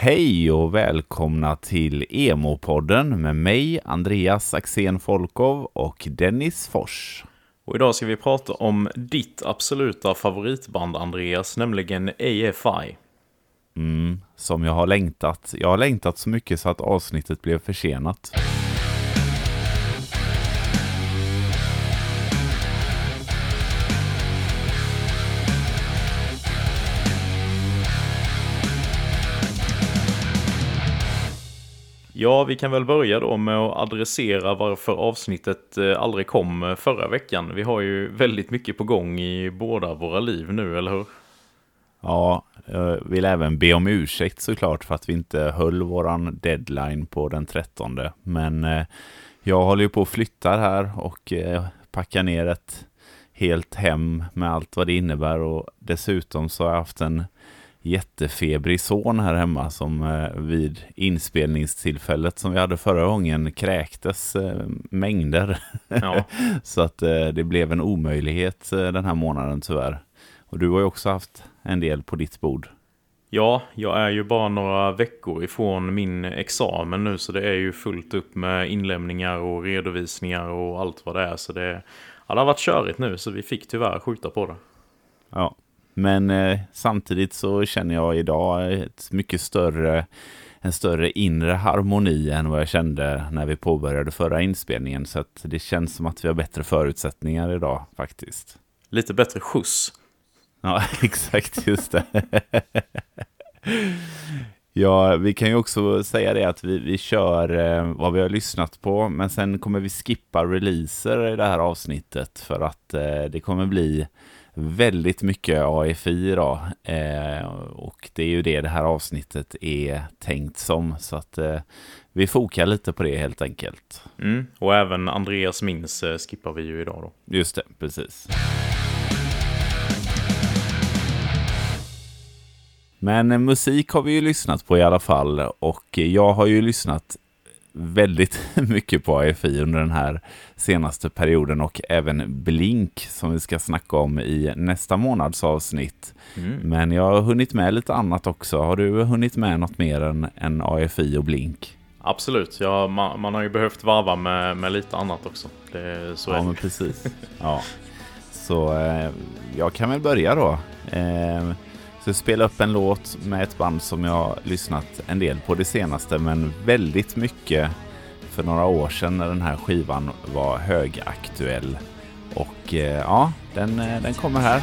hej och välkomna till Emo-podden med mig, Andreas Axén Folkov och Dennis Fors. Och idag ska vi prata om ditt absoluta favoritband, Andreas, nämligen AFI. Mm, som jag har längtat. Jag har längtat så mycket så att avsnittet blev försenat. Ja, vi kan väl börja då med att adressera varför avsnittet eh, aldrig kom eh, förra veckan. Vi har ju väldigt mycket på gång i båda våra liv nu, eller hur? Ja, jag vill även be om ursäkt såklart för att vi inte höll våran deadline på den 13. Men jag håller ju på att flytta här och packa ner ett helt hem med allt vad det innebär och dessutom så har jag haft en jättefebrig son här hemma som eh, vid inspelningstillfället som vi hade förra gången kräktes eh, mängder. Ja. så att eh, det blev en omöjlighet den här månaden tyvärr. Och du har ju också haft en del på ditt bord. Ja, jag är ju bara några veckor ifrån min examen nu så det är ju fullt upp med inlämningar och redovisningar och allt vad det är. Så det, ja, det har varit körigt nu så vi fick tyvärr skjuta på det. Ja, men eh, samtidigt så känner jag idag ett mycket större, en större inre harmoni än vad jag kände när vi påbörjade förra inspelningen. Så att det känns som att vi har bättre förutsättningar idag faktiskt. Lite bättre skjuts. Ja, exakt just det. Ja, vi kan ju också säga det att vi, vi kör eh, vad vi har lyssnat på, men sen kommer vi skippa releaser i det här avsnittet för att eh, det kommer bli väldigt mycket AFI idag. Eh, och det är ju det det här avsnittet är tänkt som. Så att eh, vi fokar lite på det helt enkelt. Mm, och även Andreas Mins eh, skippar vi ju idag då. Just det, precis. Men eh, musik har vi ju lyssnat på i alla fall och jag har ju lyssnat väldigt mycket på AFI under den här senaste perioden och även Blink som vi ska snacka om i nästa månads avsnitt. Mm. Men jag har hunnit med lite annat också. Har du hunnit med något mer än, än AFI och Blink? Absolut, ja, man, man har ju behövt varva med, med lite annat också. Det, så ja, men precis. Ja. Så eh, jag kan väl börja då. Eh, så spela upp en låt med ett band som jag har lyssnat en del på det senaste, men väldigt mycket för några år sedan när den här skivan var högaktuell. Och eh, ja, den, eh, den kommer här.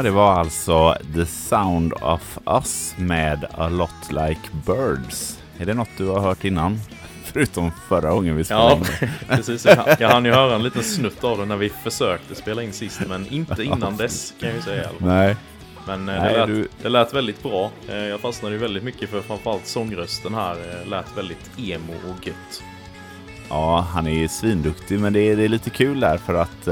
Ja, det var alltså The Sound of Us med A Lot Like Birds. Är det något du har hört innan? Förutom förra gången vi spelade ja, in. precis. Jag, hann ju höra en liten snutt av det när vi försökte spela in sist, men inte innan dess kan jag ju säga. Nej. Men eh, Nej, det, lät, du... det lät väldigt bra. Eh, jag fastnade ju väldigt mycket för framförallt sångrösten här. Eh, lät väldigt emo och gött. Ja, han är ju svinduktig, men det är, det är lite kul där för att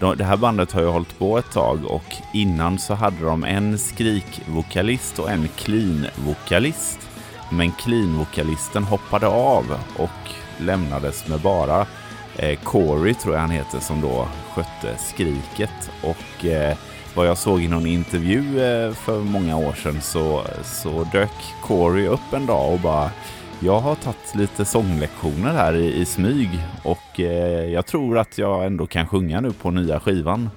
det här bandet har ju hållit på ett tag och innan så hade de en skrikvokalist och en clean-vokalist. Men clean-vokalisten hoppade av och lämnades med bara eh, Corey, tror jag han heter, som då skötte skriket. Och eh, vad jag såg i någon intervju eh, för många år sedan så, så dök Corey upp en dag och bara jag har tagit lite sånglektioner här i, i smyg och eh, jag tror att jag ändå kan sjunga nu på nya skivan.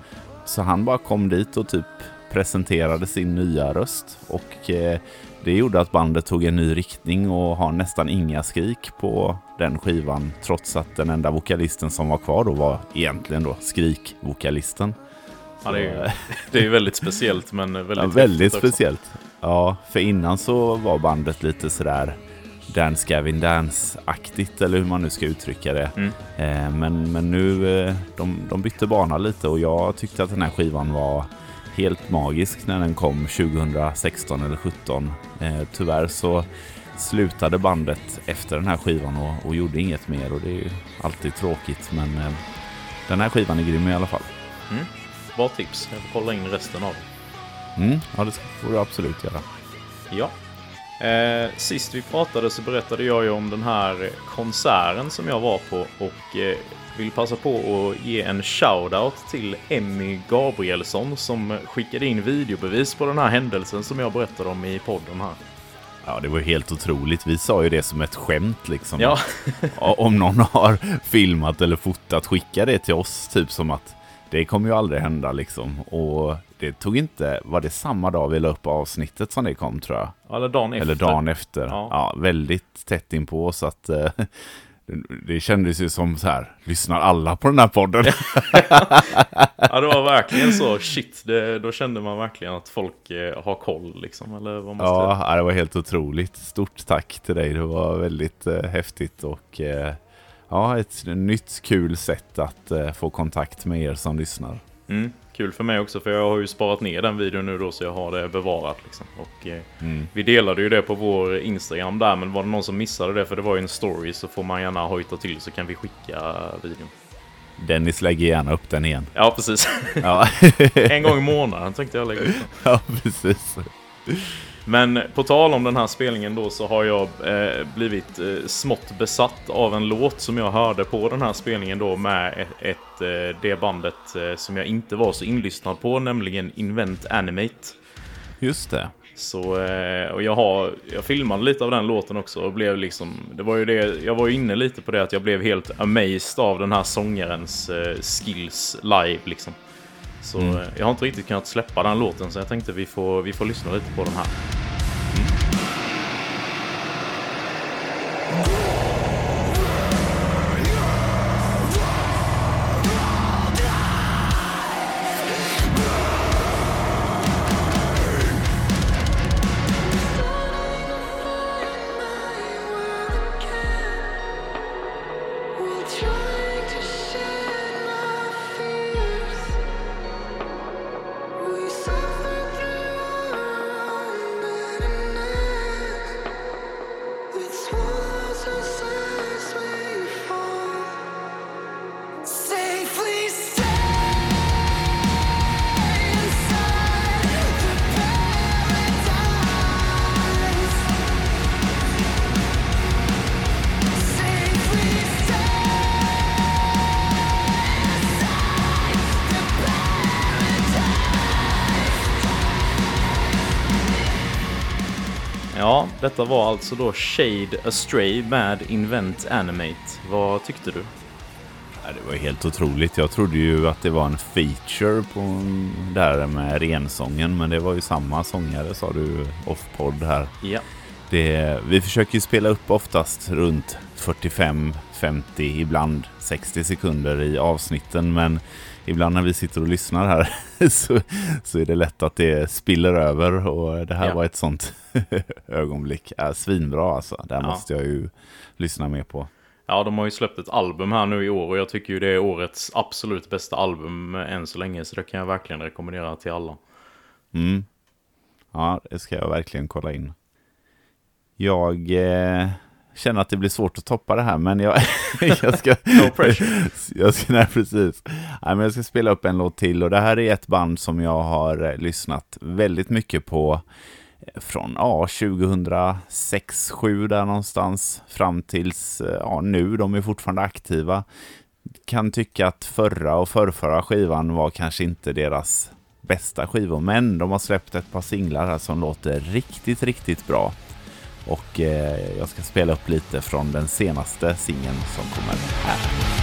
Så han bara kom dit och typ presenterade sin nya röst och eh, det gjorde att bandet tog en ny riktning och har nästan inga skrik på den skivan. Trots att den enda vokalisten som var kvar då var egentligen då skrikvokalisten. Ja, det, är, det är väldigt speciellt men väldigt, ja, väldigt speciellt. Ja, för innan så var bandet lite sådär Dance Gavin Dance-aktigt eller hur man nu ska uttrycka det. Mm. Eh, men, men nu, eh, de, de bytte bana lite och jag tyckte att den här skivan var helt magisk när den kom 2016 eller 2017. Eh, tyvärr så slutade bandet efter den här skivan och, och, gjorde inget mer och det är ju alltid tråkigt men eh, den här skivan är grym i alla fall. Mm. Bra tips, jag får kolla in resten av den. Mm, ja, det får du absolut göra. Ja. Eh, sist vi pratade så berättade jag ju om den här konserten som jag var på och eh, vill passa på att ge en shout-out till Emmy Gabrielsson som skickade in videobevis på den här händelsen som jag berättade om i podden här. Ja, det var helt otroligt. Vi sa ju det som ett skämt liksom. Ja. om någon har filmat eller fotat, skicka det till oss. Typ som att det kommer ju aldrig hända liksom. Och det tog inte, var det samma dag vi la upp avsnittet som det kom tror jag? Eller dagen efter. Eller dagen efter. Ja, ja väldigt tätt inpå så att eh, det kändes ju som så här, lyssnar alla på den här podden? ja, det var verkligen så, shit, det, då kände man verkligen att folk eh, har koll liksom, eller vad man Ja, det var helt otroligt. Stort tack till dig, det var väldigt eh, häftigt och eh, ja, ett nytt kul sätt att eh, få kontakt med er som lyssnar. Mm kul för mig också för jag har ju sparat ner den videon nu då så jag har det bevarat. Liksom. Och, eh, mm. Vi delade ju det på vår Instagram där men var det någon som missade det för det var ju en story så får man gärna hojta till så kan vi skicka videon. Dennis lägger gärna upp den igen. Ja, precis. Ja. en gång i månaden tänkte jag lägga upp den. Ja, precis. Men på tal om den här spelningen då så har jag eh, blivit eh, smått besatt av en låt som jag hörde på den här spelningen då med ett, ett eh, det bandet eh, som jag inte var så inlyssnad på, nämligen Invent Animate. Just det. Så, eh, och jag har, jag filmade lite av den låten också och blev liksom, det var ju det, jag var ju inne lite på det att jag blev helt amazed av den här sångarens skills live liksom. Så mm. jag har inte riktigt kunnat släppa den låten så jag tänkte vi får, vi får lyssna lite på den här. Detta var alltså då Shade Astray med Invent Animate. Vad tyckte du? Det var helt otroligt. Jag trodde ju att det var en feature på där med rensången, men det var ju samma sångare sa du off-podd här. Ja. Det, vi försöker ju spela upp oftast runt 45, 50, ibland 60 sekunder i avsnitten, men ibland när vi sitter och lyssnar här så, så är det lätt att det spiller över och det här ja. var ett sånt ögonblick. Äh, svinbra alltså, det här ja. måste jag ju lyssna mer på. Ja, de har ju släppt ett album här nu i år och jag tycker ju det är årets absolut bästa album än så länge så det kan jag verkligen rekommendera till alla. Mm. Ja, det ska jag verkligen kolla in. Jag... Eh känner att det blir svårt att toppa det här, men jag, jag ska... no pressure. Jag ska, nej, precis. Nej, men jag ska spela upp en låt till och det här är ett band som jag har eh, lyssnat väldigt mycket på eh, från ja, 2006 2007 där någonstans fram tills eh, ja, nu. De är fortfarande aktiva. Kan tycka att förra och förrförra skivan var kanske inte deras bästa skivor, men de har släppt ett par singlar här som låter riktigt, riktigt bra. Och eh, jag ska spela upp lite från den senaste singeln som kommer här.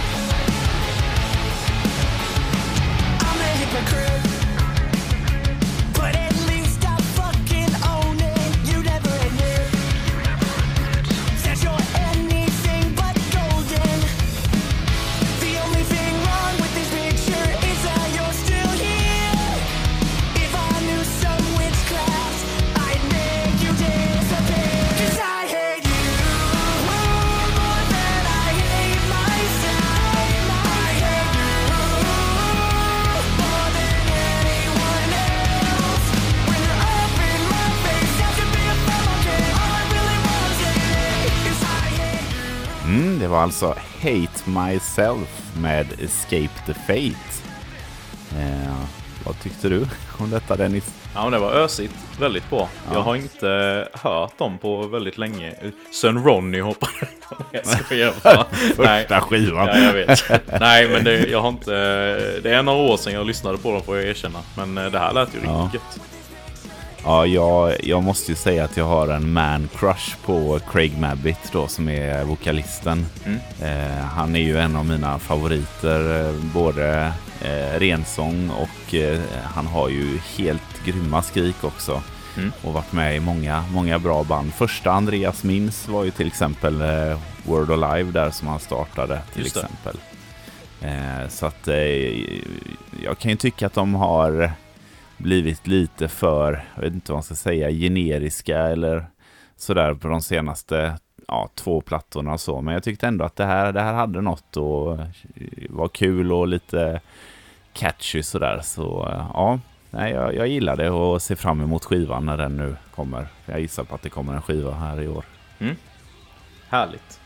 Alltså Hate Myself med Escape the Fate. Eh, vad tyckte du om detta Dennis? Ja, men det var ösigt. Väldigt bra. Ja. Jag har inte hört dem på väldigt länge. Sen Ronny hoppade jag skojar Första skivan. Ja, jag vet. Nej, men det, jag har inte... Det är några år sedan jag lyssnade på dem får jag erkänna. Men eh, det här lät ju riktigt ja. gött. Ja, jag, jag måste ju säga att jag har en man crush på Craig Mabbitt då som är vokalisten. Mm. Eh, han är ju en av mina favoriter, eh, både eh, rensång och eh, han har ju helt grymma skrik också. Mm. Och varit med i många, många bra band. Första Andreas Mins var ju till exempel eh, Word Alive där som han startade till exempel. Eh, så att jag kan ju tycka att de har blivit lite för, jag vet inte vad man ska säga, generiska eller sådär på de senaste ja, två plattorna och så. Men jag tyckte ändå att det här, det här hade något och eh, var kul och lite catchy sådär. Så eh, ja, nej, jag, jag gillar det och ser fram emot skivan när den nu kommer. Jag gissar på att det kommer en skiva här i år. Mm. Härligt.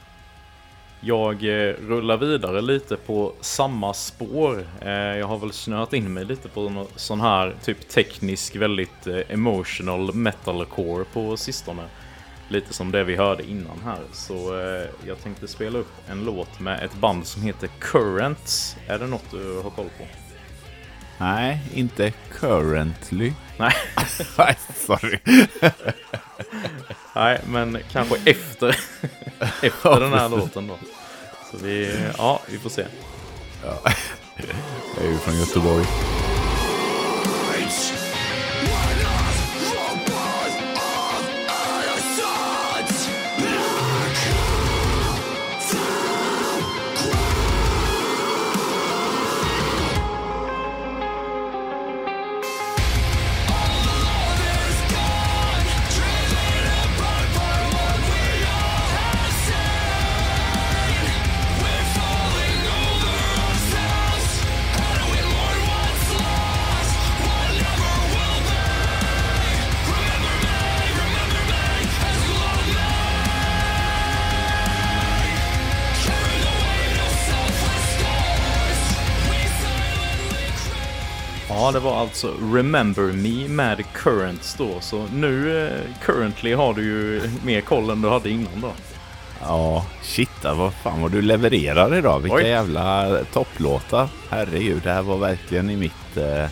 Jag eh, rullar vidare lite på samma spår. Eh, jag har väl snöat in mig lite på någon sån här typ teknisk, väldigt eh, emotional metalcore på sistone. Lite som det vi hörde innan här. Så jag tänkte spela upp en låt med ett band som heter Currents. Är det något du har koll på? Nej, inte currently. Nej. Nej, sorry. Nej, men kanske efter, efter den här låten då. Så vi, ja, vi får se. Ja. Jag är ju från Göteborg. Det var alltså Remember Me med Currents då. Så nu, eh, currently, har du ju mer koll än du hade innan då. Ja, shit, vad fan vad du levererar idag. Vilka Oj. jävla topplåtar. Herregud, det här var verkligen i mitt eh,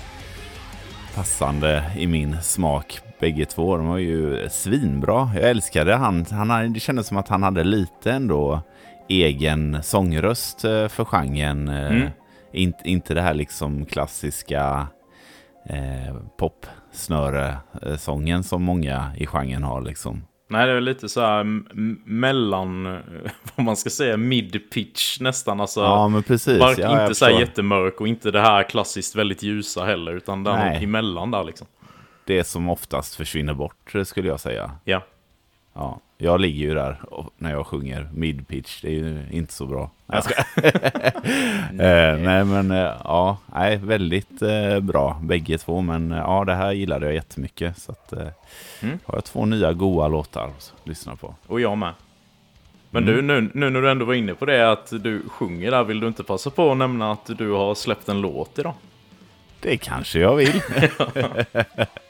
passande, i min smak. Bägge två, de var ju svinbra. Jag älskade han. han det kändes som att han hade lite ändå egen sångröst eh, för genren. Eh, mm. Inte, inte det här liksom klassiska eh, popsnöre-sången som många i genren har liksom. Nej, det är lite så här mellan, vad man ska säga, mid-pitch nästan. Alltså, ja, men precis. Bara, ja, inte så här jättemörk och inte det här klassiskt väldigt ljusa heller, utan där Nej. emellan där liksom. Det som oftast försvinner bort skulle jag säga. Ja. Ja, jag ligger ju där när jag sjunger mid-pitch. Det är ju inte så bra. Jag ska. eh, nej, men eh, ja, nej, väldigt eh, bra bägge två. Men ja, det här gillade jag jättemycket. Så att, mm. har jag två nya goa låtar att lyssna på. Och jag med. Men mm. du, nu, nu när du ändå var inne på det att du sjunger där, vill du inte passa på att nämna att du har släppt en låt idag? Det kanske jag vill.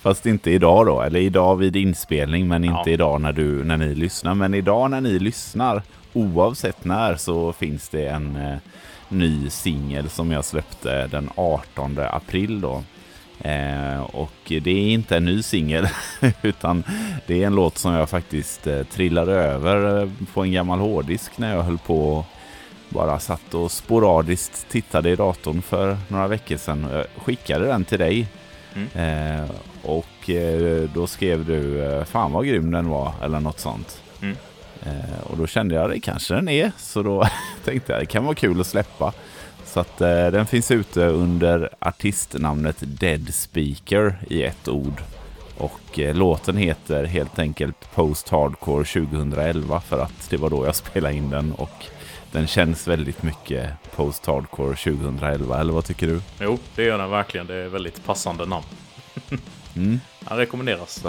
Fast inte idag då, eller idag vid inspelning, men inte ja. idag när, du, när ni lyssnar. Men idag när ni lyssnar, oavsett när, så finns det en eh, ny singel som jag släppte den 18 april då. Eh, och det är inte en ny singel, utan det är en låt som jag faktiskt eh, trillade över eh, på en gammal hårddisk när jag höll på bara satt och sporadiskt tittade i datorn för några veckor sedan. Jag skickade den till dig Mm. Eh, och eh, då skrev du eh, fan vad grym den var eller något sånt. Mm. Eh, och då kände jag det kanske den är. Så då tänkte jag det kan vara kul att släppa. Så att eh, den finns ute under artistnamnet Dead Speaker i ett ord. Och eh, låten heter helt enkelt Post Hardcore 2011 för att det var då jag spelade in den. Och den känns väldigt mycket post-hardcore 2011, eller vad tycker du? Jo, det gör den verkligen. Det är väldigt passande namn. mm. Den rekommenderas.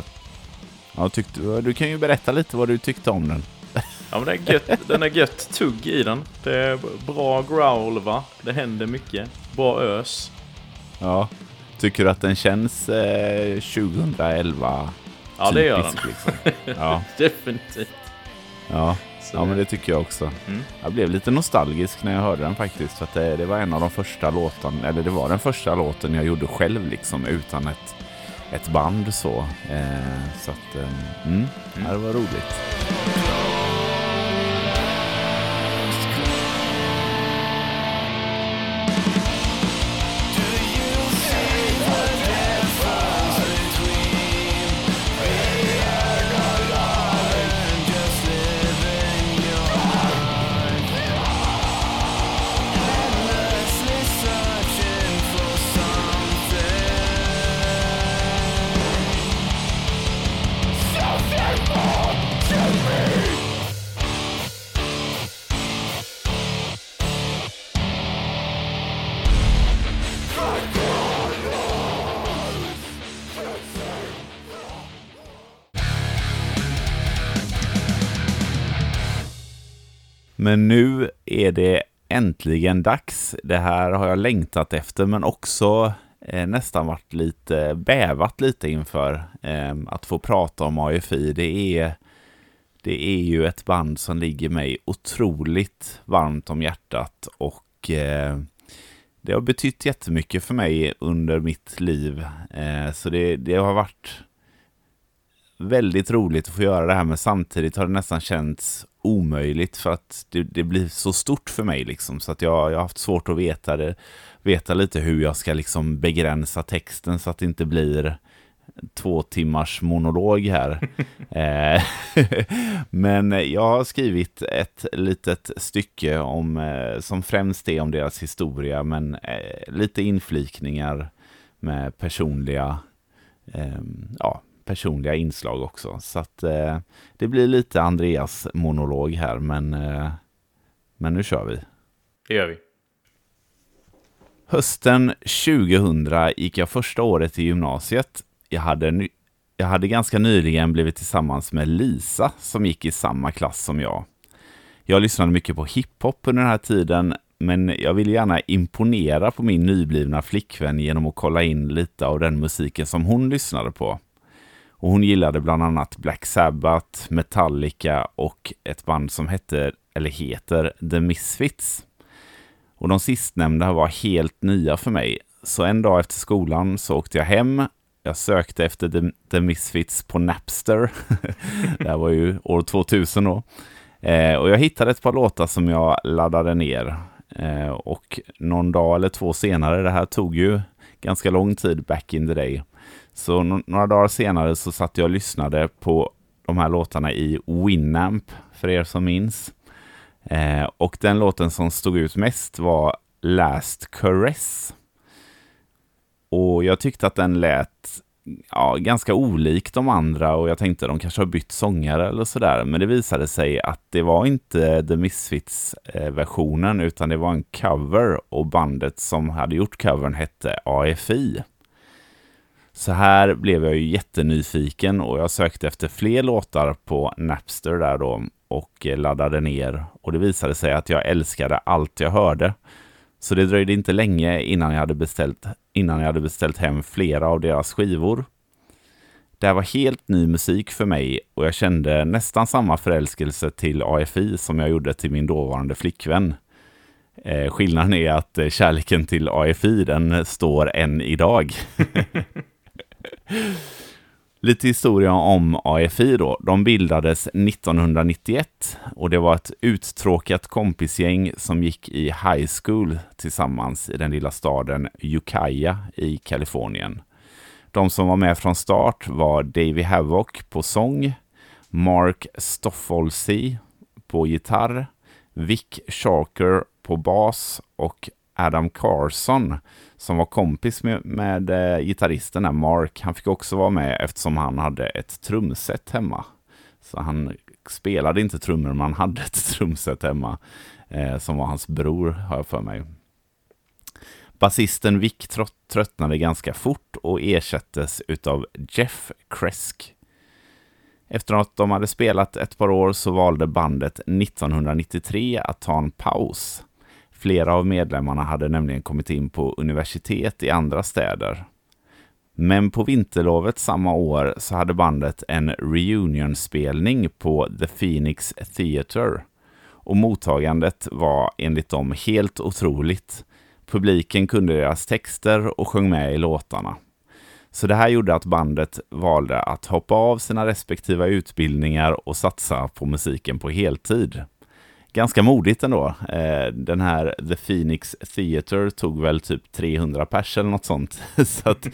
Ja, tyckte, du kan ju berätta lite vad du tyckte om den. Ja men det är gött, den är gött tugg i den. Det är bra growl va? Det händer mycket. Bra ös. Ja. Tycker du att den känns eh, 2011 Ja det gör den. typisk, Liksom? Ja. Definitivt. Ja. Så ja, men det tycker jag också. Mm. Jag blev lite nostalgisk när jag hörde den faktiskt. För att det, det var en av de första låtarna, eller det var den första låten jag gjorde själv liksom utan ett, ett band så. Eh, så att, eh, mm, ja, det var roligt. Men nu är det äntligen dags. Det här har jag längtat efter men också eh, nästan varit lite bävat lite inför eh, att få prata om AFI. Det är, det är ju ett band som ligger mig otroligt varmt om hjärtat och eh, det har betytt jättemycket för mig under mitt liv. Eh, så det, det har varit väldigt roligt att få göra det här men samtidigt har det nästan känts omöjligt för att det, det blir så stort för mig liksom så att jag, jag har haft svårt att veta det, veta lite hur jag ska liksom begränsa texten så att det inte blir två timmars monolog här. Eh, men jag har skrivit ett litet stycke om, eh, som främst är om deras historia, men eh, lite inflikningar med personliga, ja, personliga inslag också. Så att eh, det blir lite Andreas monolog här, men, eh, men nu kör vi. Det gör vi. Hösten 2000 gick jag första året i gymnasiet. Jag hade, jag hade ganska nyligen blivit tillsammans med Lisa som gick i samma klass som jag. Jag lyssnade mycket på hiphop under den här tiden, men jag ville gärna imponera på min nyblivna flickvän genom att kolla in lite av den musiken som hon lyssnade på. Och hon gillade bland annat Black Sabbath, Metallica och ett band som hette, eller heter, The Misfits. Och de sistnämnda var helt nya för mig. Så en dag efter skolan så åkte jag hem. Jag sökte efter The, The Misfits på Napster. det här var ju år 2000 då. Eh, och jag hittade ett par låtar som jag laddade ner. Eh, och någon dag eller två senare, det här tog ju ganska lång tid back in the day, så några dagar senare så satt jag och lyssnade på de här låtarna i Winamp, för er som minns. Eh, och den låten som stod ut mest var Last Caress. Och jag tyckte att den lät ja, ganska olik de andra och jag tänkte att de kanske har bytt sångare eller sådär. Men det visade sig att det var inte The Misfits-versionen utan det var en cover och bandet som hade gjort covern hette AFI. Så här blev jag ju jättenyfiken och jag sökte efter fler låtar på Napster där då och eh, laddade ner och det visade sig att jag älskade allt jag hörde. Så det dröjde inte länge innan jag hade beställt, innan jag hade beställt hem flera av deras skivor. Det här var helt ny musik för mig och jag kände nästan samma förälskelse till AFI som jag gjorde till min dåvarande flickvän. Eh, skillnaden är att eh, kärleken till AFI den står än idag. Lite historia om AFI då. De bildades 1991 och det var ett uttråkat kompisgäng som gick i high school tillsammans i den lilla staden Ukiah i Kalifornien. De som var med från start var Davey Havok på sång, Mark Stoffolsey på gitarr, Vic Sharker på bas och Adam Carson som var kompis med, med eh, gitarristen här, Mark. Han fick också vara med eftersom han hade ett trumset hemma. Så han spelade inte trummor, men han hade ett trumset hemma eh, som var hans bror, har jag för mig. Basisten Vic tröttnade ganska fort och ersattes utav Jeff Kresk. Efter att de hade spelat ett par år så valde bandet 1993 att ta en paus. Flera av medlemmarna hade nämligen kommit in på universitet i andra städer. Men på vinterlovet samma år så hade bandet en reunionspelning på The Phoenix Theatre. Och mottagandet var enligt dem helt otroligt. Publiken kunde deras texter och sjöng med i låtarna. Så det här gjorde att bandet valde att hoppa av sina respektiva utbildningar och satsa på musiken på heltid. Ganska modigt ändå. Eh, den här The Phoenix Theatre tog väl typ 300 pers eller något sånt. Så att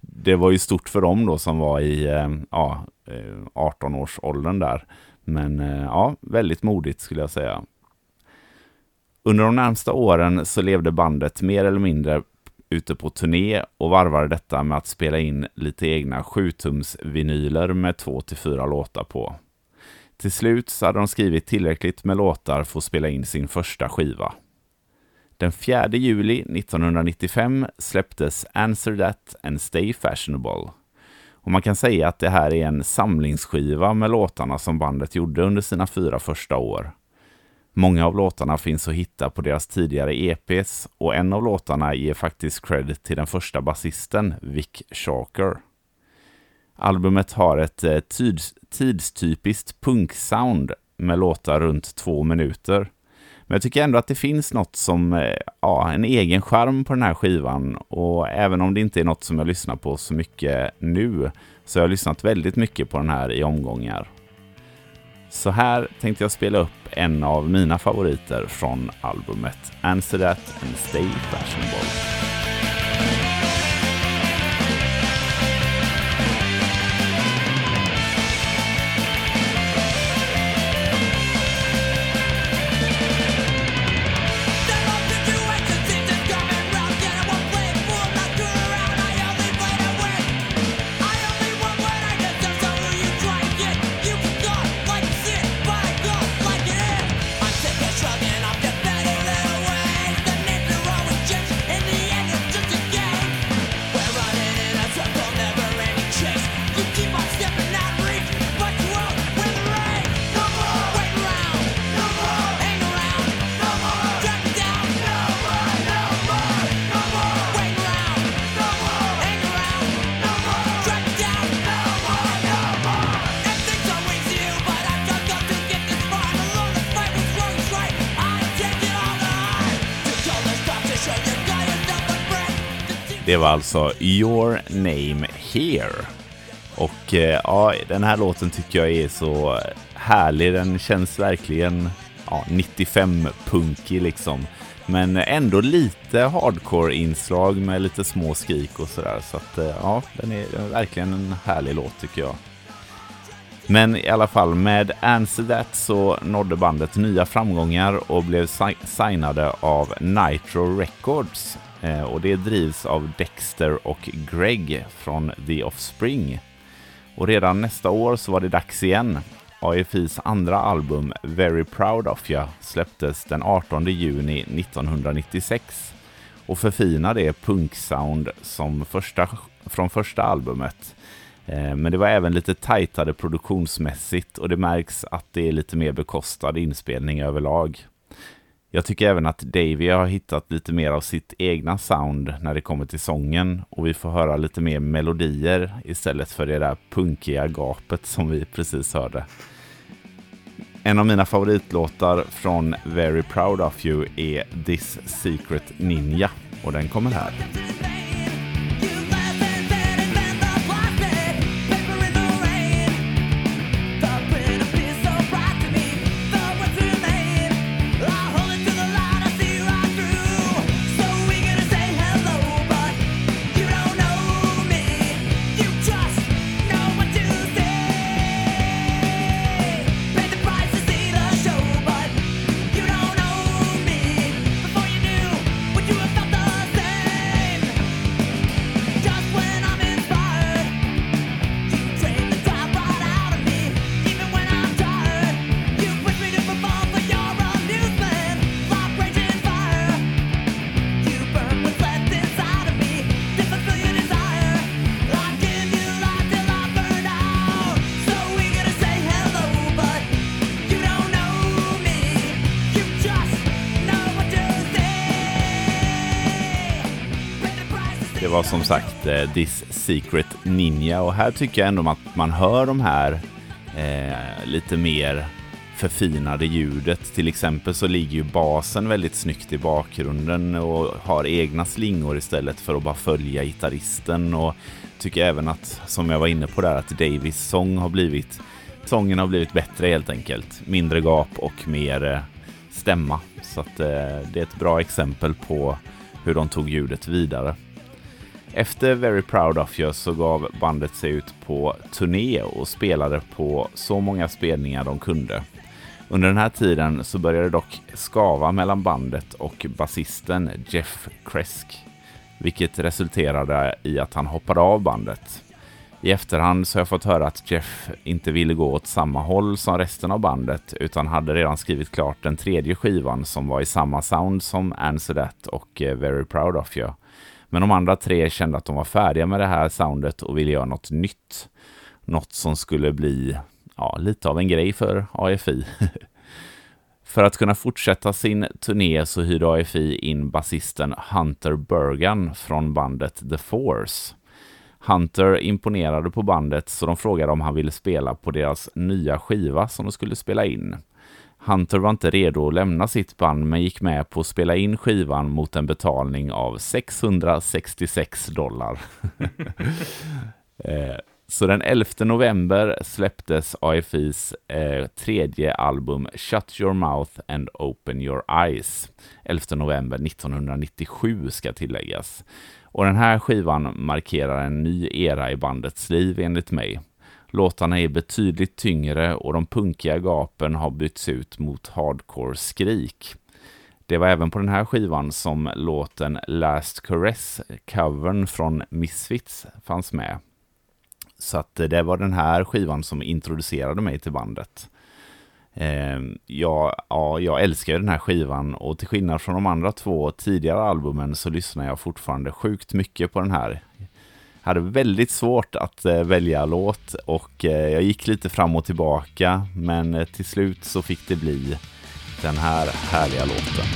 det var ju stort för dem då som var i eh, ja, eh, 18-årsåldern där. Men eh, ja, väldigt modigt skulle jag säga. Under de närmsta åren så levde bandet mer eller mindre ute på turné och varvade detta med att spela in lite egna 7-tums-vinyler med 2-4 låtar på. Till slut så hade de skrivit tillräckligt med låtar för att spela in sin första skiva. Den 4 juli 1995 släpptes Answer That and Stay Fashionable. Och man kan säga att det här är en samlingsskiva med låtarna som bandet gjorde under sina fyra första år. Många av låtarna finns att hitta på deras tidigare EPs och en av låtarna ger faktiskt cred till den första basisten, Vic Shaker. Albumet har ett eh, tidstypiskt punksound med låtar runt två minuter. Men jag tycker ändå att det finns något som, eh, ja, en egen charm på den här skivan och även om det inte är något som jag lyssnar på så mycket nu så har jag lyssnat väldigt mycket på den här i omgångar. Så här tänkte jag spela upp en av mina favoriter från albumet Answer That and Stay Fashionable. Det var alltså Your Name Here. Och eh, ja, den här låten tycker jag är så härlig. Den känns verkligen ja, 95-punkig liksom. Men ändå lite hardcore-inslag med lite små skrik och sådär. Så att eh, ja, den är verkligen en härlig låt tycker jag. Men i alla fall med Answer That så nådde bandet nya framgångar och blev signade av Nitro Records eh, och det drivs av Dexter och Greg från The Offspring. Och redan nästa år så var det dags igen. AFIs andra album Very Proud of Ya släpptes den 18 juni 1996 och förfinar det punksound som första, från första albumet. Eh, men det var även lite tajtare produktionsmässigt och det märks att det är lite mer bekostad inspelning överlag. Jag tycker även att Davy har hittat lite mer av sitt egna sound när det kommer till sången och vi får höra lite mer melodier istället för det där punkiga gapet som vi precis hörde. En av mina favoritlåtar från Very Proud of You är This Secret Ninja och den kommer här. This Secret Ninja och här tycker jag ändå att man hör de här eh, lite mer förfinade ljudet. Till exempel så ligger ju basen väldigt snyggt i bakgrunden och har egna slingor istället för att bara följa gitarristen och tycker även att, som jag var inne på där, att Davis sång har blivit sången har blivit bättre helt enkelt. Mindre gap och mer eh, stämma. Så att eh, det är ett bra exempel på hur de tog ljudet vidare. Efter Very Proud of You så gav bandet sig ut på turné och spelade på så många spelningar de kunde. Under den här tiden så började det dock skava mellan bandet och basisten Jeff Kresk, vilket resulterade i att han hoppade av bandet. I efterhand så har jag fått höra att Jeff inte ville gå åt samma håll som resten av bandet utan hade redan skrivit klart den tredje skivan som var i samma sound som Answer That och eh, Very Proud of You. Men de andra tre kände att de var färdiga med det här soundet och ville göra något nytt. Något som skulle bli ja, lite av en grej för AFI. för att kunna fortsätta sin turné så hyrde AFI in basisten Hunter Bergan från bandet The Force. Hunter imponerade på bandet så de frågade om han ville spela på deras nya skiva som de skulle spela in. Hunter var inte redo att lämna sitt band men gick med på att spela in skivan mot en betalning av 666 dollar. Eh, så den 11 november släpptes AFIs eh, tredje album Shut Your Mouth and Open Your Eyes. 11 november 1997 ska tilläggas. Och den här skivan markerar en ny era i bandets liv enligt mig. Låtarna är betydligt tyngre och de punkiga gapen har bytts ut mot hardcore-skrik. Det var även på den här skivan som låten Last Caress, covern från Misfits, fanns med. Så att det var den här skivan som introducerade mig till bandet. Eh, ja, ja, jag älskar den här skivan och till skillnad från de andra två tidigare albumen så lyssnar jag fortfarande sjukt mycket på den här. Jag hade väldigt svårt att eh, välja låt och eh, jag gick lite fram och tillbaka men eh, till slut så fick det bli den här härliga låten.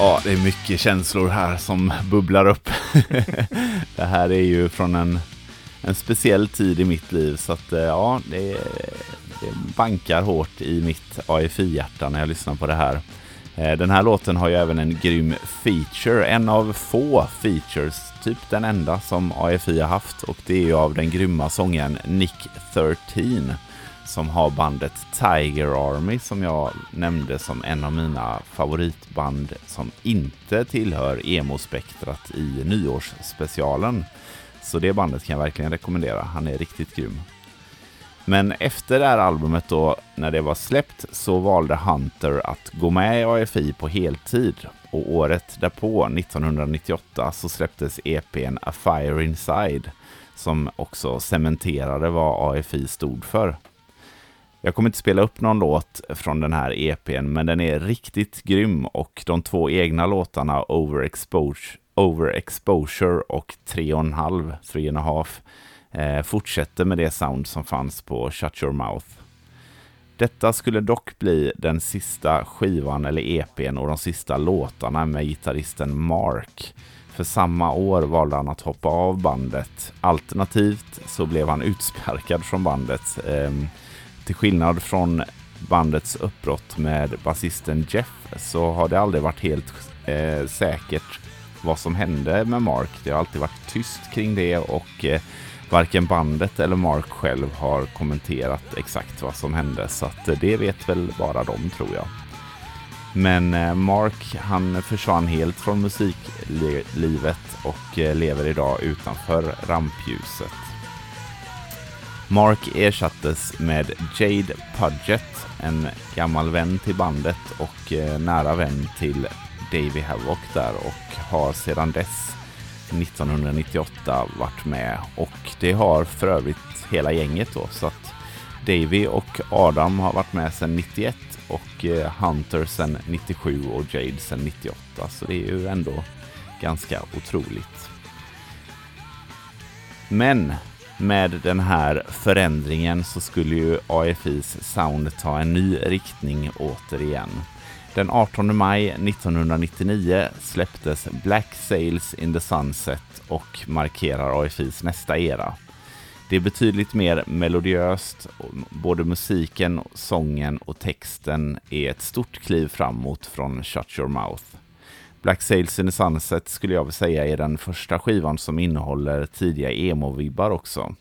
Ja, det är mycket känslor här som bubblar upp. det här är ju från en, en speciell tid i mitt liv så att eh, ja, det, det bankar hårt i mitt AFI-hjärta när jag lyssnar på det här. Eh, den här låten har ju även en grym feature, en av få features, typ den enda som AFI har haft och det är ju av den grymma sången Nick 13 som har bandet Tiger Army som jag nämnde som en av mina favoritband som inte tillhör emo-spektrat i nyårsspecialen. Så det bandet kan jag verkligen rekommendera. Han är riktigt grym. Men efter det här albumet då, när det var släppt, så valde Hunter att gå med i AFI på heltid. Och året därpå, 1998, så släpptes EPn A Fire Inside, som också cementerade vad AFI stod för. Jag kommer inte spela upp någon låt från den här EPn, men den är riktigt grym och de två egna låtarna Overexposure, Overexposure och 3,5, 3,5 eh, fortsätter med det sound som fanns på Shut Your Mouth. Detta skulle dock bli den sista skivan eller EPn och de sista låtarna med gitarristen Mark. För samma år valde han att hoppa av bandet. Alternativt så blev han utsparkad från bandet. Eh, till skillnad från bandets uppbrott med basisten Jeff så har det aldrig varit helt eh, säkert vad som hände med Mark. Det har alltid varit tyst kring det och eh, varken bandet eller Mark själv har kommenterat exakt vad som hände så att eh, det vet väl bara de tror jag. Men eh, Mark han försvann helt från musiklivet och eh, lever idag utanför rampljuset. Mark ersattes med Jade Pudgett, en gammal vän till bandet och eh, nära vän till Davey Havok där och har sedan dess 1998 varit med och det har för övrigt hela gänget då så att Davy och Adam har varit med sedan 91 och eh, Hunter sedan 97 och Jade sedan 98 så det är ju ändå ganska otroligt. Men med den här förändringen så skulle ju AFIs sound ta en ny riktning återigen. Den 18 maj 1999 släpptes Black Sails in the Sunset och markerar AFIs nästa era. Det är betydligt mer melodiöst, både musiken, sången och texten är ett stort kliv framåt från Shut Your Mouth. Black Sails in the Sunset skulle jag vilja säga är den första skivan som innehåller tidiga emo-vibbar också.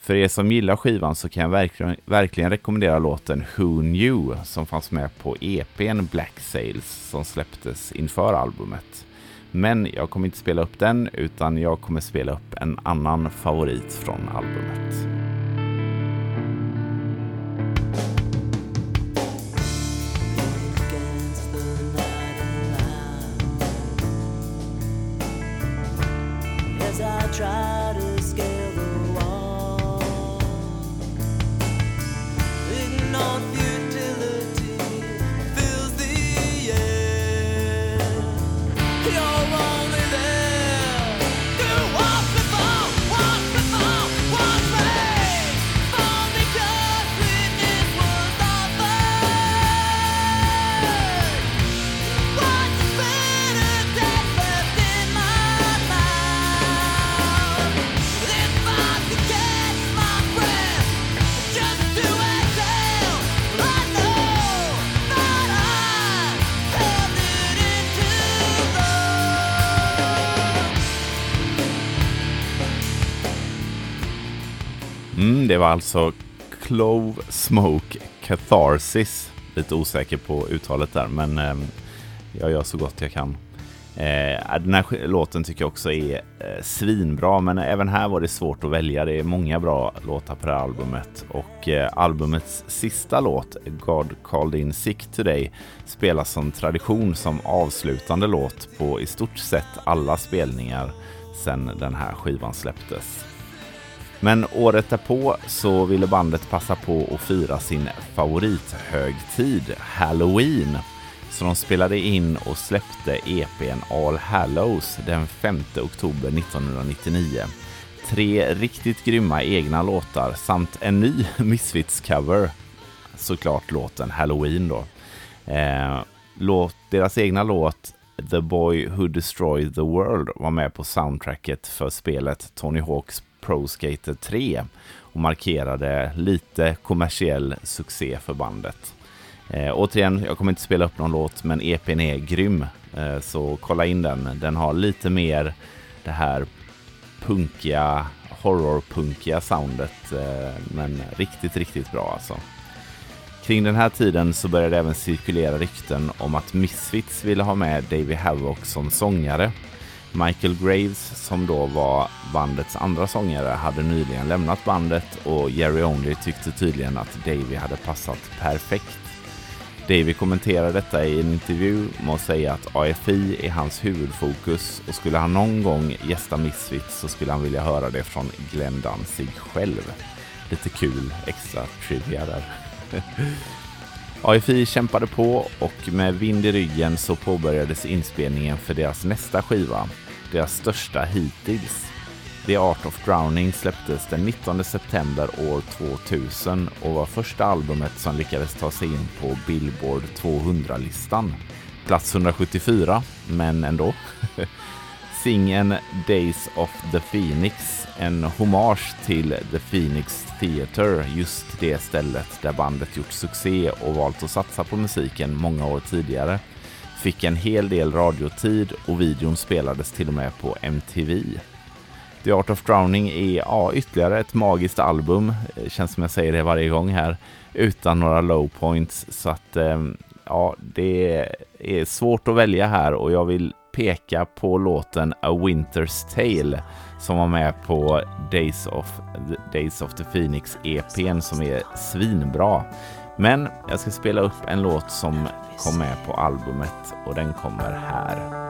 För er som gillar skivan så kan jag verkligen, verkligen rekommendera låten Who Knew som fanns med på EPn Black Sails som släpptes inför albumet. Men jag kommer inte spela upp den utan jag kommer spela upp en annan favorit från albumet. I try to Mm, det var alltså Clove Smoke Catharsis. Lite osäker på uttalet där, men eh, jag gör så gott jag kan. Eh, den här låten tycker jag också är eh, svinbra, men även här var det svårt att välja. Det är många bra låtar på det här albumet och eh, albumets sista låt, God Called In Sick Today, spelas som tradition som avslutande låt på i stort sett alla spelningar sedan den här skivan släpptes. Men året därpå så ville bandet passa på att fira sin favorithögtid, Halloween. Så de spelade in och släppte EPn All Hallows den 5 oktober 1999. Tre riktigt grymma egna låtar samt en ny Misfits-cover. Såklart låten Halloween då. Eh, låt, deras egna låt The Boy Who Destroyed the World var med på soundtracket för spelet Tony Hawks Pro Skater 3 och markerade lite kommersiell succé för bandet. Eh, återigen, jag kommer inte spela upp någon låt, men EPn är grym. Eh, så kolla in den. Den har lite mer det här punkiga, horrorpunkiga soundet, eh, men riktigt, riktigt bra alltså. Kring den här tiden så började det även cirkulera rykten om att Misfits ville ha med David Havok som sångare Michael Graves, som då var bandets andra sångare, hade nyligen lämnat bandet och Jerry Only tyckte tydligen att Davy hade passat perfekt. Davy kommenterar detta i en intervju med att säga att AFI är hans huvudfokus och skulle han någon gång gästa Misfits så skulle han vilja höra det från Glenn Danzig själv. Lite kul extra trivia där. AFI kämpade på och med vind i ryggen så påbörjades inspelningen för deras nästa skiva, deras största hittills. The Art of Drowning släpptes den 19 september år 2000 och var första albumet som lyckades ta sig in på Billboard 200-listan. Plats 174, men ändå. Singeln Days of the Phoenix, en hommage till The Phoenix Theatre, just det stället där bandet gjort succé och valt att satsa på musiken många år tidigare fick en hel del radiotid och videon spelades till och med på MTV. The Art of Drowning är ja, ytterligare ett magiskt album, det känns som jag säger det varje gång här, utan några low points. Så att ehm, ja, det är svårt att välja här och jag vill peka på låten A Winter's Tale som var med på Days of, Days of the Phoenix EPn som är svinbra. Men jag ska spela upp en låt som kom med på albumet och den kommer här.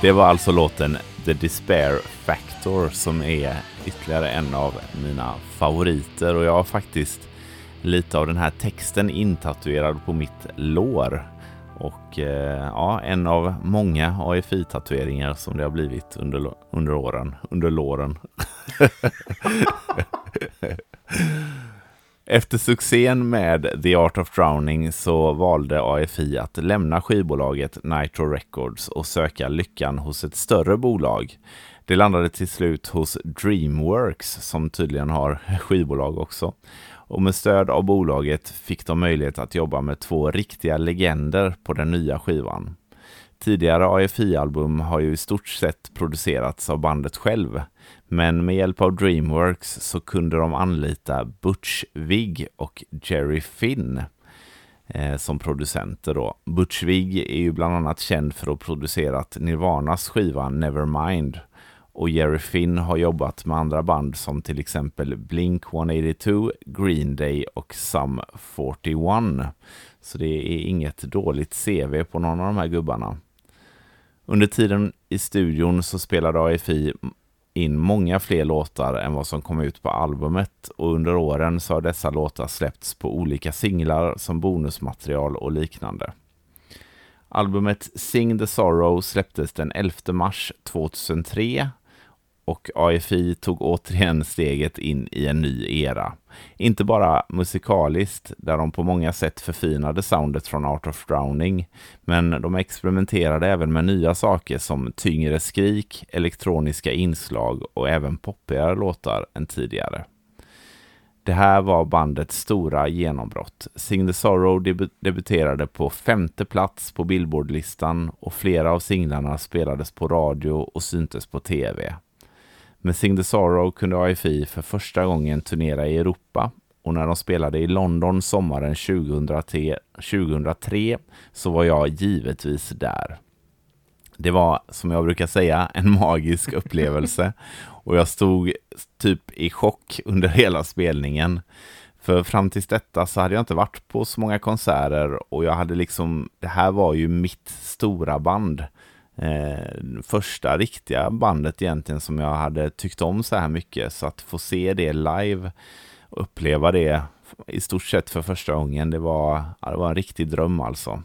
Det var alltså låten The Despair Factor som är ytterligare en av mina favoriter och jag har faktiskt lite av den här texten intatuerad på mitt lår. Och eh, ja, en av många AFI-tatueringar som det har blivit under, under åren, under låren. Efter succén med The Art of Drowning så valde AFI att lämna skivbolaget Nitro Records och söka lyckan hos ett större bolag. Det landade till slut hos Dreamworks som tydligen har skivbolag också. Och med stöd av bolaget fick de möjlighet att jobba med två riktiga legender på den nya skivan. Tidigare AFI-album har ju i stort sett producerats av bandet själv men med hjälp av Dreamworks så kunde de anlita Butch Vig och Jerry Finn eh, som producenter då. Butch Vig är ju bland annat känd för att ha producerat Nirvanas skiva Nevermind och Jerry Finn har jobbat med andra band som till exempel Blink 182, Green Day och Sum 41. Så det är inget dåligt CV på någon av de här gubbarna. Under tiden i studion så spelade AFI in många fler låtar än vad som kom ut på albumet och under åren så har dessa låtar släppts på olika singlar som bonusmaterial och liknande. Albumet Sing the Sorrow släpptes den 11 mars 2003 och AFI tog återigen steget in i en ny era. Inte bara musikaliskt, där de på många sätt förfinade soundet från Art of Drowning, men de experimenterade även med nya saker som tyngre skrik, elektroniska inslag och även poppigare låtar än tidigare. Det här var bandets stora genombrott. Sing the Sorrow deb debuterade på femte plats på Billboardlistan och flera av singlarna spelades på radio och syntes på tv. Med Sing the Sorrow kunde AFI för första gången turnera i Europa och när de spelade i London sommaren 2003, 2003 så var jag givetvis där. Det var, som jag brukar säga, en magisk upplevelse och jag stod typ i chock under hela spelningen. För fram tills detta så hade jag inte varit på så många konserter och jag hade liksom, det här var ju mitt stora band eh, första riktiga bandet egentligen som jag hade tyckt om så här mycket. Så att få se det live och uppleva det i stort sett för första gången, det var, ja, det var en riktig dröm alltså.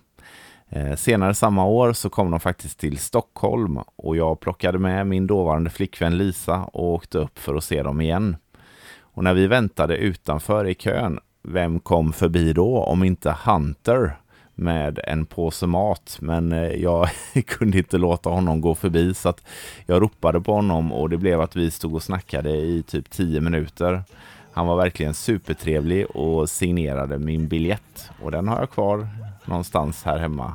Eh, senare samma år så kom de faktiskt till Stockholm och jag plockade med min dåvarande flickvän Lisa och åkte upp för att se dem igen. Och när vi väntade utanför i kön, vem kom förbi då om inte Hunter med en påse mat. Men eh, jag kunde inte låta honom gå förbi så att jag ropade på honom och det blev att vi stod och snackade i typ 10 minuter. Han var verkligen supertrevlig och signerade min biljett och den har jag kvar någonstans här hemma.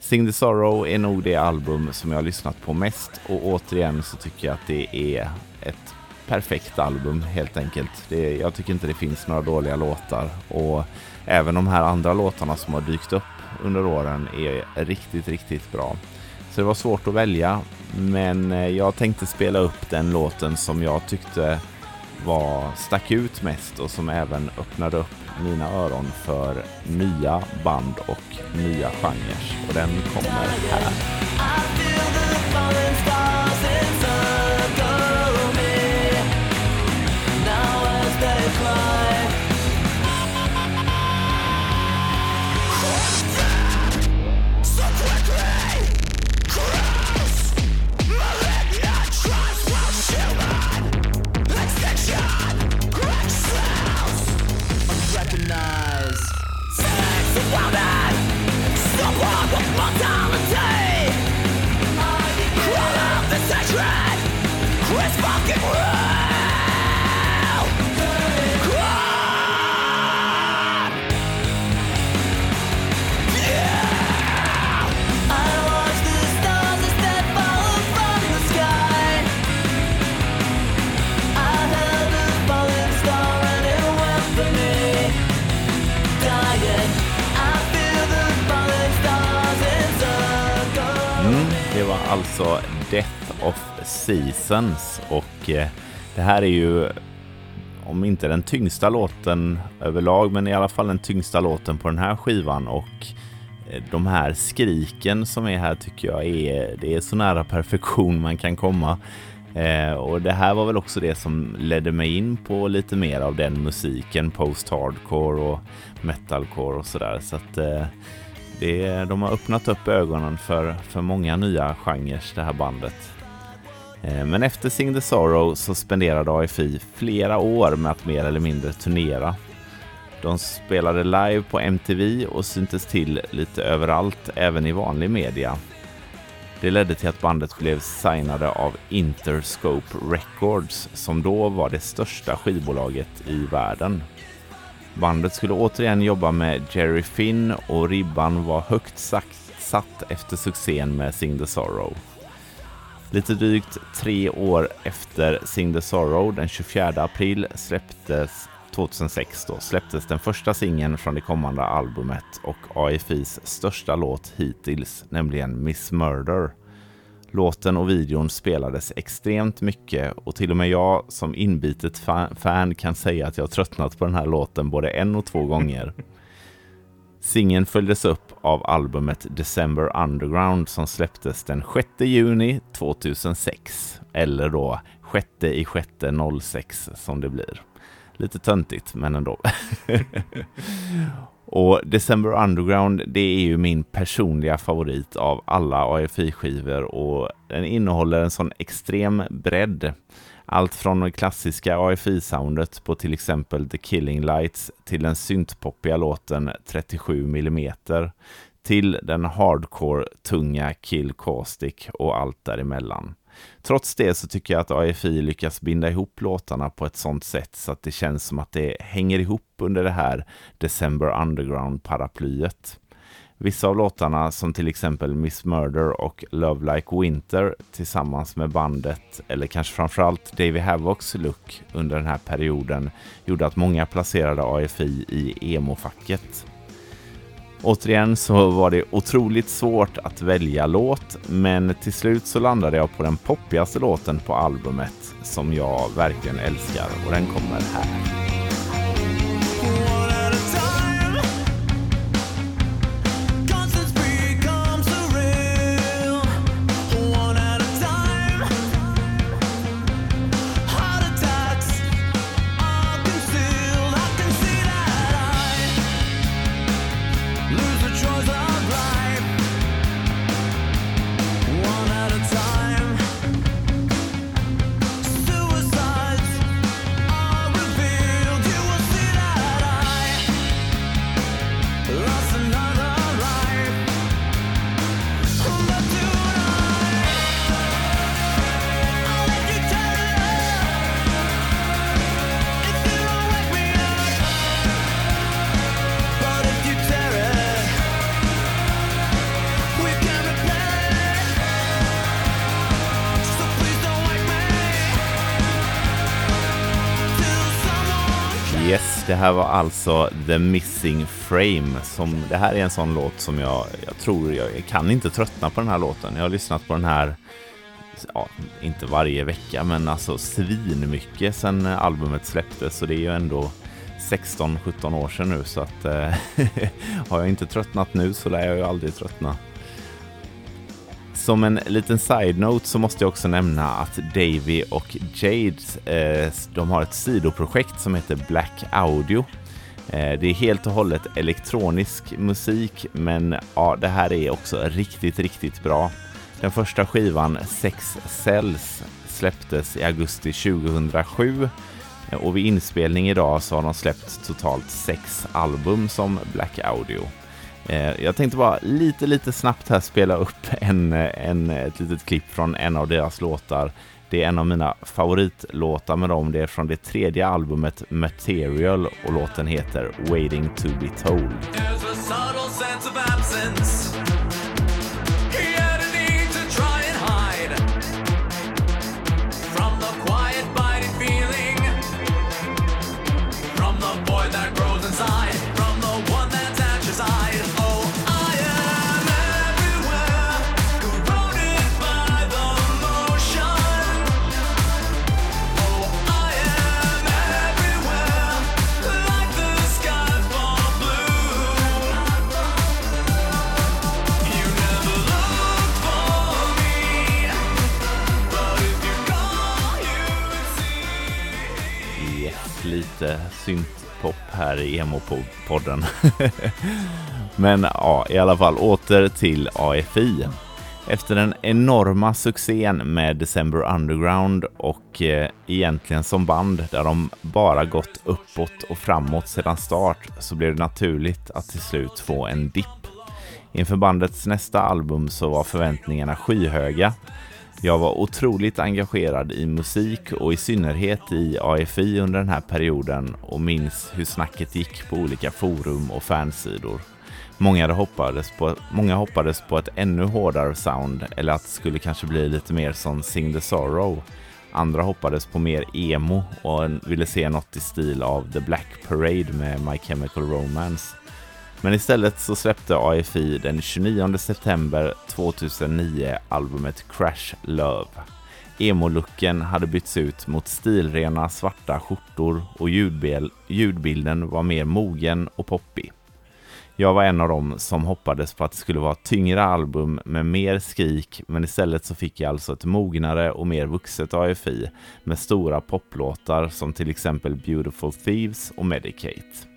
Sing the Sorrow är nog det album som jag har lyssnat på mest och återigen så tycker jag att det är ett perfekt album helt enkelt. Det, jag tycker inte det finns några dåliga låtar och även de här andra låtarna som har dykt upp under åren är riktigt, riktigt bra. Så det var svårt att välja, men eh, jag tänkte spela upp den låten som jag tyckte var, stack ut mest och som även öppnade upp mina öron för nya band och nya genrer. Och den kommer här. Alltså Death of Seasons och eh, det här är ju om inte den tyngsta låten överlag men i alla fall den tyngsta låten på den här skivan och eh, de här skriken som är här tycker jag är, det är så nära perfektion man kan komma. Eh, och det här var väl också det som ledde mig in på lite mer av den musiken, post-hardcore och metalcore och sådär. Så att eh, det är, de har öppnat upp ögonen för, för många nya genrer, det här bandet. Eh, men efter Sing the Sorrow så spenderade AFI flera år med att mer eller mindre turnera. De spelade live på MTV och syntes till lite överallt, även i vanlig media. Det ledde till att bandet blev signade av Interscope Records som då var det största skivbolaget i världen. Bandet skulle återigen jobba med Jerry Finn och ribban var högt sagt, satt efter succén med Sing the Sorrow. Lite drygt tre år efter Sing the Sorrow, den 24 april, släpptes 2006 då, släpptes den första singeln från det kommande albumet och AFIs största låt hittills, nämligen Miss Murder. Låten och videon spelades extremt mycket och till och med jag som inbitet fan kan säga att jag tröttnat på den här låten både en och två gånger. Singeln följdes upp av albumet December Underground som släpptes den 6 juni 2006. Eller då 6 i 6 06 som det blir. Lite töntigt, men ändå. och December Underground, det är ju min personliga favorit av alla AFI-skivor och den innehåller en sån extrem bredd. Allt från det klassiska AFI-soundet på till exempel The Killing Lights till den syntpoppiga låten 37 mm till den hardcore tunga Kill Caustic och allt däremellan. Trots det så tycker jag att AFI lyckas binda ihop låtarna på ett sånt sätt så att det känns som att det hänger ihop under det här December Underground-paraplyet. Vissa av låtarna som till exempel Miss Murder och Love Like Winter tillsammans med bandet, eller kanske framförallt Davey Havocs look under den här perioden gjorde att många placerade AFI i emo-facket. Återigen så var det otroligt svårt att välja låt, men till slut så landade jag på den poppigaste låten på albumet som jag verkligen älskar och den kommer här. Det här var alltså The Missing Frame. Som, det här är en sån låt som jag, jag tror, jag, jag kan inte tröttna på den här låten. Jag har lyssnat på den här, ja, inte varje vecka, men alltså svinmycket sen sedan albumet släpptes. Så det är ju ändå 16-17 år sedan nu, så att eh, har jag inte tröttnat nu så lär jag ju aldrig tröttna. Som en liten side-note så måste jag också nämna att Davy och Jade, eh, de har ett sidoprojekt som heter Black Audio. Eh, det är helt och hållet elektronisk musik, men ja, det här är också riktigt, riktigt bra. Den första skivan, Sex Cells, släpptes i augusti 2007 eh, och vid inspelning idag så har de släppt totalt sex album som Black Audio. Eh, jag tänkte bara lite, lite snabbt här spela upp en, en, ett litet klipp från en av deras låtar. Det är en av mina favoritlåtar med dem. Det är från det tredje albumet Material och låten heter Waiting to be told. Lite syntpop här i emo-podden. Men ja, i alla fall åter till AFI. Efter den enorma succén med December Underground och eh, egentligen som band där de bara gått uppåt och framåt sedan start så blev det naturligt att till slut få en dipp. Inför bandets nästa album så var förväntningarna skyhöga jag var otroligt engagerad i musik och i synnerhet i AFI under den här perioden och minns hur snacket gick på olika forum och fansidor. Många hoppades, på, många hoppades på ett ännu hårdare sound eller att det skulle kanske bli lite mer som Sing the Sorrow. Andra hoppades på mer emo och ville se något i stil av The Black Parade med My Chemical Romance. Men istället så släppte AFI den 29 september 2009 albumet Crash Love. Emo-looken hade bytts ut mot stilrena svarta skjortor och ljudbilden var mer mogen och poppig. Jag var en av dem som hoppades på att det skulle vara tyngre album med mer skrik, men istället så fick jag alltså ett mognare och mer vuxet AFI med stora poplåtar som till exempel Beautiful Thieves och Medicate.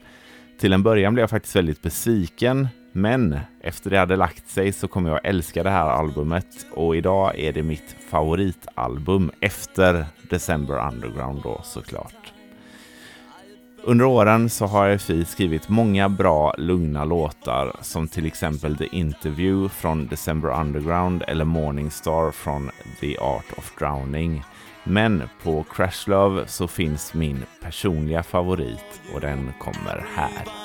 Till en början blev jag faktiskt väldigt besviken, men efter det hade lagt sig så kommer jag älska det här albumet och idag är det mitt favoritalbum efter December Underground då såklart. Under åren så har RFI skrivit många bra, lugna låtar som till exempel The Interview från December Underground eller Morningstar från The Art of Drowning. Men på Crash Love så finns min personliga favorit och den kommer här.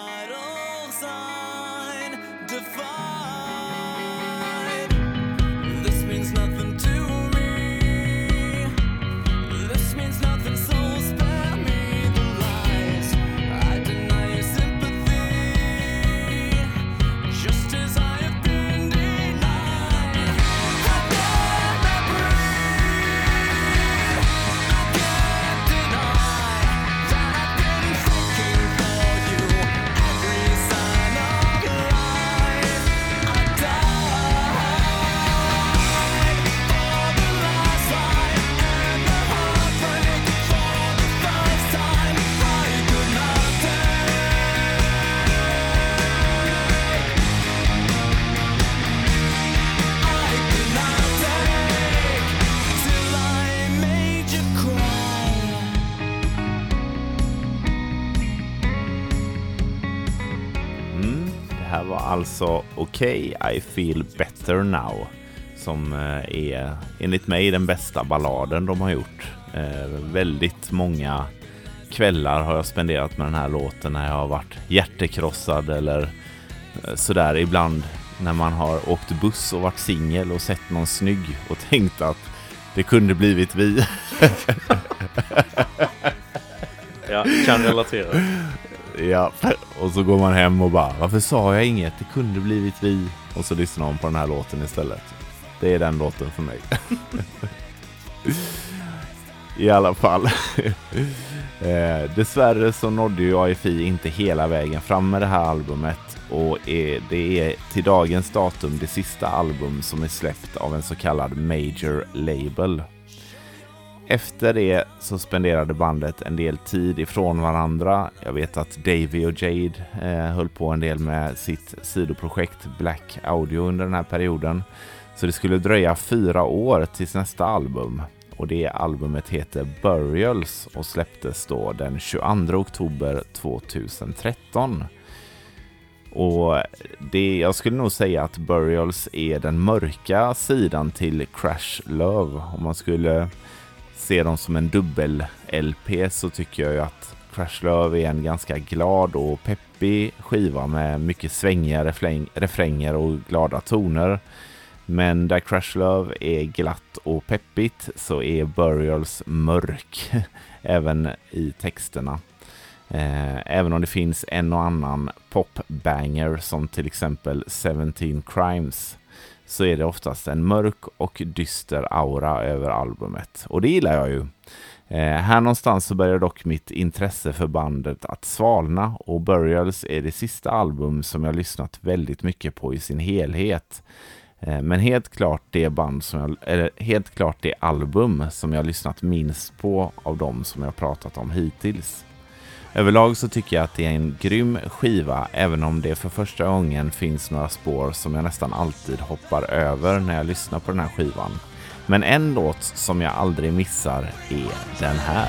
Okej, okay, I feel better now. Som eh, är enligt mig den bästa balladen de har gjort. Eh, väldigt många kvällar har jag spenderat med den här låten när jag har varit hjärtekrossad eller eh, sådär ibland när man har åkt buss och varit singel och sett någon snygg och tänkt att det kunde blivit vi. Ja, kan relatera. Ja, och så går man hem och bara Varför sa jag inget? Det kunde blivit vi. Och så lyssnar man på den här låten istället. Det är den låten för mig. I alla fall. eh, dessvärre så nådde ju AFI inte hela vägen fram med det här albumet och är, det är till dagens datum det sista album som är släppt av en så kallad major label. Efter det så spenderade bandet en del tid ifrån varandra. Jag vet att Davy och Jade eh, höll på en del med sitt sidoprojekt Black Audio under den här perioden. Så det skulle dröja fyra år tills nästa album. Och det albumet heter Burials och släpptes då den 22 oktober 2013. Och det, jag skulle nog säga att Burials är den mörka sidan till Crash Love. Om man skulle se dem som en dubbel-LP så tycker jag ju att Crash Love är en ganska glad och peppig skiva med mycket svängiga refränger och glada toner. Men där Crash Love är glatt och peppigt så är Burials mörk även i texterna. Eh, även om det finns en och annan popbanger som till exempel 17 Crimes så är det oftast en mörk och dyster aura över albumet. Och det gillar jag ju. Eh, här någonstans så börjar dock mitt intresse för bandet att svalna och Burials är det sista album som jag lyssnat väldigt mycket på i sin helhet. Eh, men helt klart det band som jag, eller helt klart det album som jag lyssnat minst på av de som jag pratat om hittills. Överlag så tycker jag att det är en grym skiva, även om det för första gången finns några spår som jag nästan alltid hoppar över när jag lyssnar på den här skivan. Men en låt som jag aldrig missar är den här.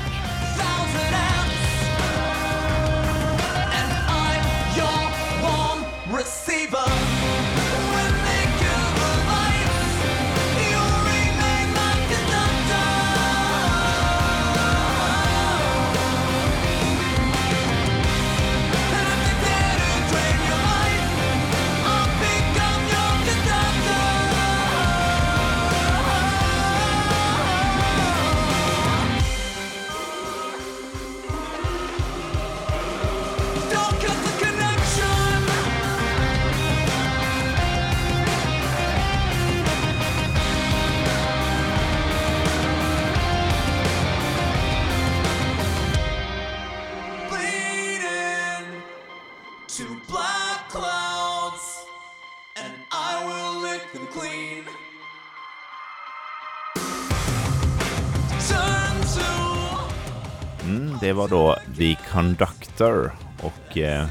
Då The Conductor och eh,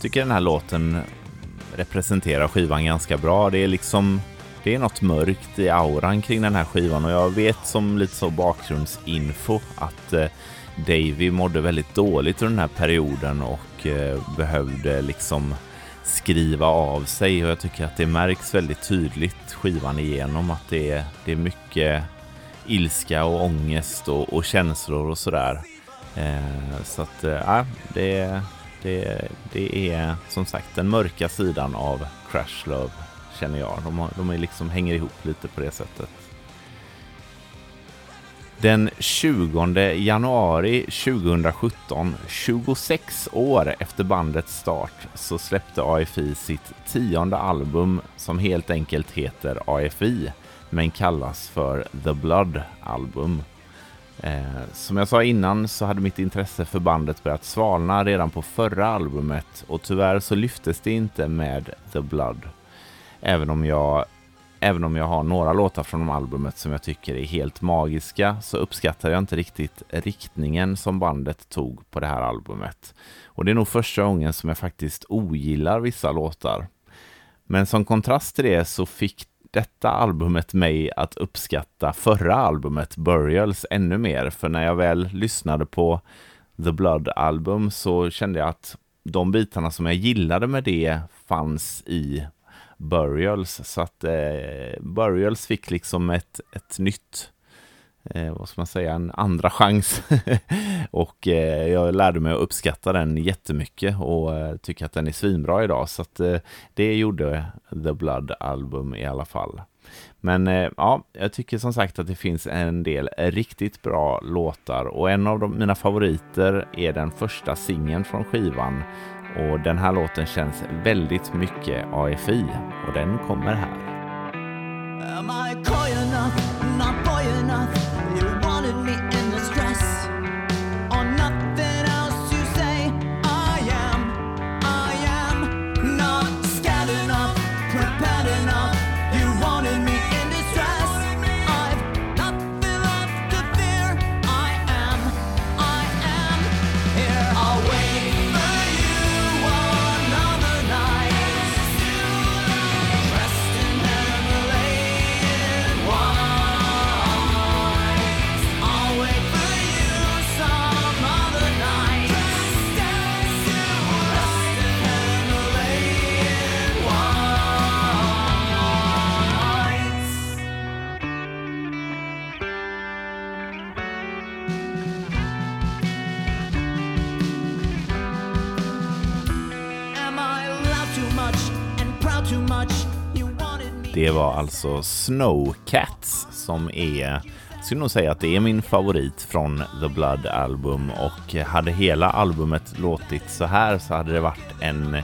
tycker den här låten representerar skivan ganska bra. Det är liksom det är något mörkt i auran kring den här skivan och jag vet som lite så bakgrundsinfo att eh, Davy mådde väldigt dåligt under den här perioden och eh, behövde liksom skriva av sig och jag tycker att det märks väldigt tydligt skivan igenom att det är, det är mycket ilska och ångest och, och känslor och sådär. Eh, så att, eh, ja, eh, det, det, det är som sagt den mörka sidan av Crash Love känner jag. De, de är liksom, hänger ihop lite på det sättet. Den 20 januari 2017, 26 år efter bandets start, så släppte AFI sitt tionde album som helt enkelt heter AFI, men kallas för The Blood Album. Eh, som jag sa innan så hade mitt intresse för bandet börjat svalna redan på förra albumet och tyvärr så lyftes det inte med The Blood. Även om jag, även om jag har några låtar från albumet som jag tycker är helt magiska så uppskattar jag inte riktigt riktningen som bandet tog på det här albumet. Och det är nog första gången som jag faktiskt ogillar vissa låtar. Men som kontrast till det så fick detta albumet mig att uppskatta förra albumet Burials ännu mer. För när jag väl lyssnade på The Blood-album så kände jag att de bitarna som jag gillade med det fanns i Burials. Så att eh, Burials fick liksom ett, ett nytt eh, vad ska man säga, en andra chans. och eh, jag lärde mig att uppskatta den jättemycket och eh, tycker att den är svinbra idag. Så att, eh, det gjorde The Blood Album i alla fall. Men eh, ja, jag tycker som sagt att det finns en del riktigt bra låtar och en av de, mina favoriter är den första singeln från skivan och den här låten känns väldigt mycket AFI och den kommer här. Am I coy enough, not boy enough? Det var alltså Snowcats som är, jag skulle nog säga att det är min favorit från The Blood Album och hade hela albumet låtit så här så hade det varit en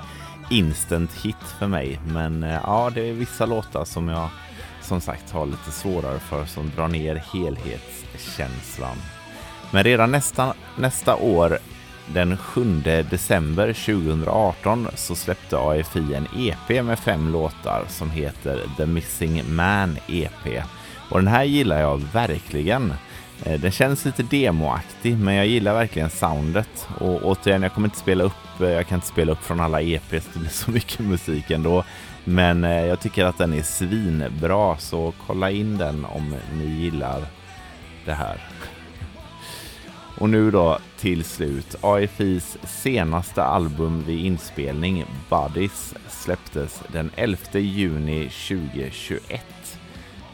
instant hit för mig. Men eh, ja, det är vissa låtar som jag som sagt har lite svårare för som drar ner helhetskänslan. Men redan nästa, nästa år, den 7 december 2018, så släppte AFI en EP med fem låtar som heter The Missing Man EP. Och den här gillar jag verkligen. Eh, den känns lite demoaktig, men jag gillar verkligen soundet. Och återigen, jag kommer inte spela upp, eh, jag kan inte spela upp från alla EPs, det blir så mycket musik ändå. Men eh, jag tycker att den är svinbra, så kolla in den om ni gillar det här. Och nu då till slut. AFIs senaste album vid inspelning, Buddies, släpptes den 11 juni 2021.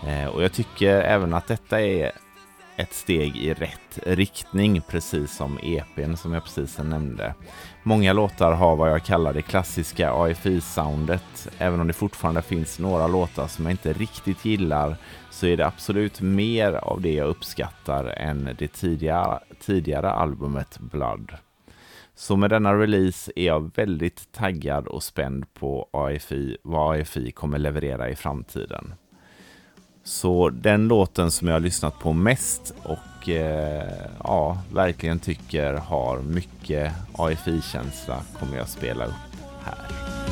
Eh, och jag tycker även att detta är ett steg i rätt riktning, precis som EPn som jag precis nämnde. Många låtar har vad jag kallar det klassiska AFI-soundet. Även om det fortfarande finns några låtar som jag inte riktigt gillar så är det absolut mer av det jag uppskattar än det tidigare, tidigare albumet Blood. Så med denna release är jag väldigt taggad och spänd på AFI, vad AFI kommer leverera i framtiden. Så den låten som jag har lyssnat på mest och eh, ja, verkligen tycker har mycket AFI-känsla kommer jag spela upp här.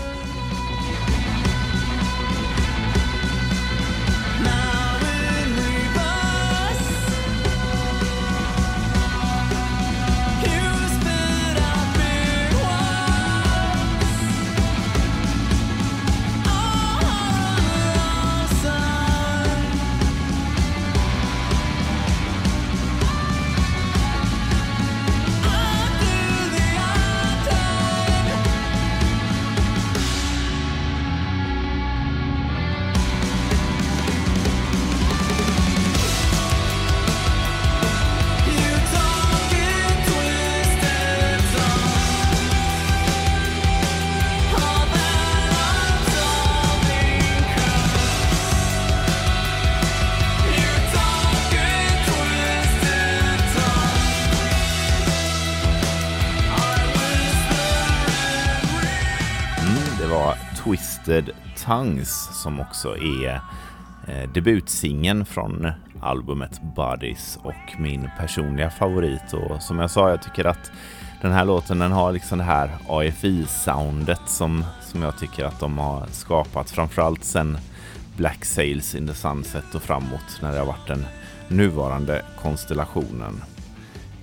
Tongues som också är eh, debutsingen från albumet Bodies och min personliga favorit. Och som jag sa, jag tycker att den här låten den har liksom det här AFI-soundet som, som jag tycker att de har skapat. Framförallt sen Black Sails in the Sunset och framåt när det har varit den nuvarande konstellationen.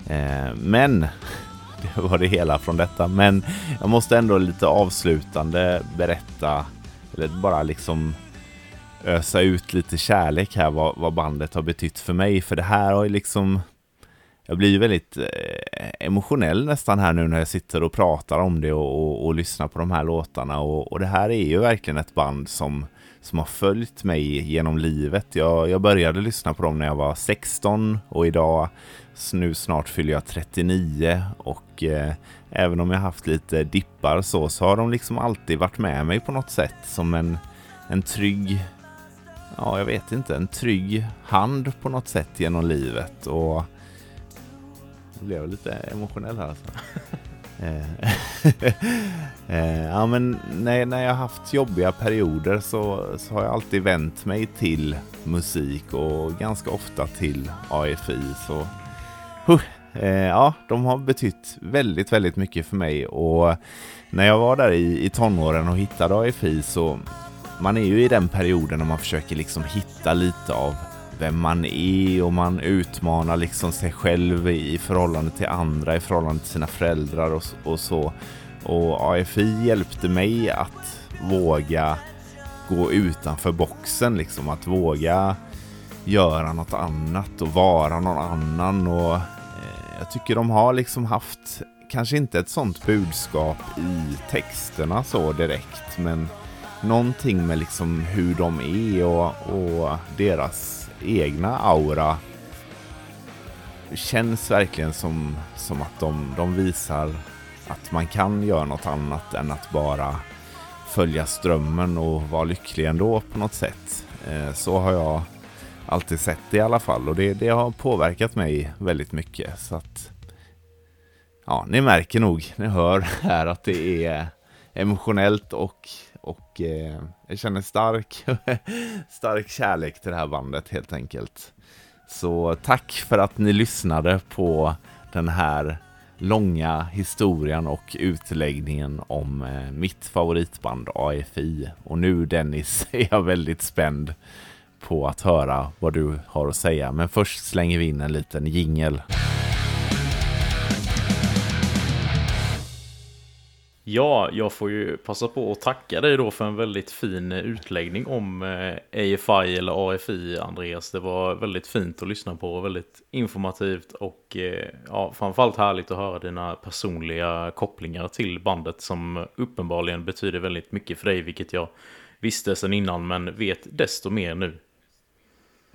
Eh, men det var det hela från detta. Men jag måste ändå lite avslutande berätta, eller bara liksom ösa ut lite kärlek här vad, vad bandet har betytt för mig. För det här har ju liksom, jag blir ju väldigt eh, emotionell nästan här nu när jag sitter och pratar om det och, och, och lyssnar på de här låtarna. Och, och det här är ju verkligen ett band som, som har följt mig genom livet. Jag, jag började lyssna på dem när jag var 16 och idag nu snart fyller jag 39 och eh, även om jag haft lite dippar så, så har de liksom alltid varit med mig på något sätt som en, en trygg ja, jag vet inte, en trygg hand på något sätt genom livet. Och jag blev lite emotionell här alltså. Eh, ja, men när, när jag haft jobbiga perioder så, så har jag alltid vänt mig till musik och ganska ofta till AFI. Så huh, eh, ja, de har betytt väldigt, väldigt mycket för mig och när jag var där i, i tonåren och hittade AFI så man är ju i den perioden när man försöker liksom hitta lite av vem man är och man utmanar liksom sig själv i förhållande till andra, i förhållande till sina föräldrar och, och så. Och AFI hjälpte mig att våga gå utanför boxen, liksom att våga göra något annat och vara någon annan. Och eh, jag tycker de har liksom haft, kanske inte ett sånt budskap i texterna så direkt, men någonting med liksom hur de är och, och deras egna aura känns verkligen som, som att de, de visar att man kan göra något annat än att bara följa strömmen och vara lycklig ändå på något sätt. Eh, så har jag alltid sett det i alla fall och det, det har påverkat mig väldigt mycket. Så att, ja, ni märker nog, ni hör här att det är emotionellt och och eh, jag känner stark, stark kärlek till det här bandet helt enkelt. Så tack för att ni lyssnade på den här långa historien och utläggningen om eh, mitt favoritband AFI. Och nu Dennis är jag väldigt spänd på att höra vad du har att säga. Men först slänger vi in en liten jingel. Ja, jag får ju passa på att tacka dig då för en väldigt fin utläggning om eh, AFI eller AFI, Andreas. Det var väldigt fint att lyssna på och väldigt informativt och eh, ja, framförallt härligt att höra dina personliga kopplingar till bandet som uppenbarligen betyder väldigt mycket för dig, vilket jag visste sedan innan men vet desto mer nu.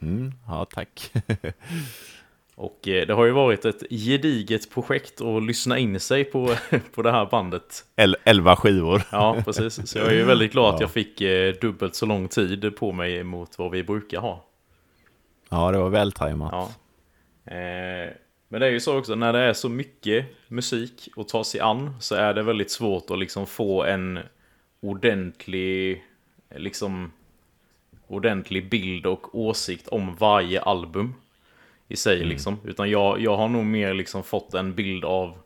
Mm, ja, tack. Och eh, det har ju varit ett gediget projekt att lyssna in sig på, på det här bandet. El elva skivor. Ja, precis. Så jag är ju väldigt glad ja. att jag fick eh, dubbelt så lång tid på mig mot vad vi brukar ha. Ja, det var vältajmat. Ja. Eh, men det är ju så också, när det är så mycket musik att ta sig an så är det väldigt svårt att liksom få en ordentlig, liksom, ordentlig bild och åsikt om varje album i sig mm. liksom. Utan jag, jag har nog mer liksom fått en bild av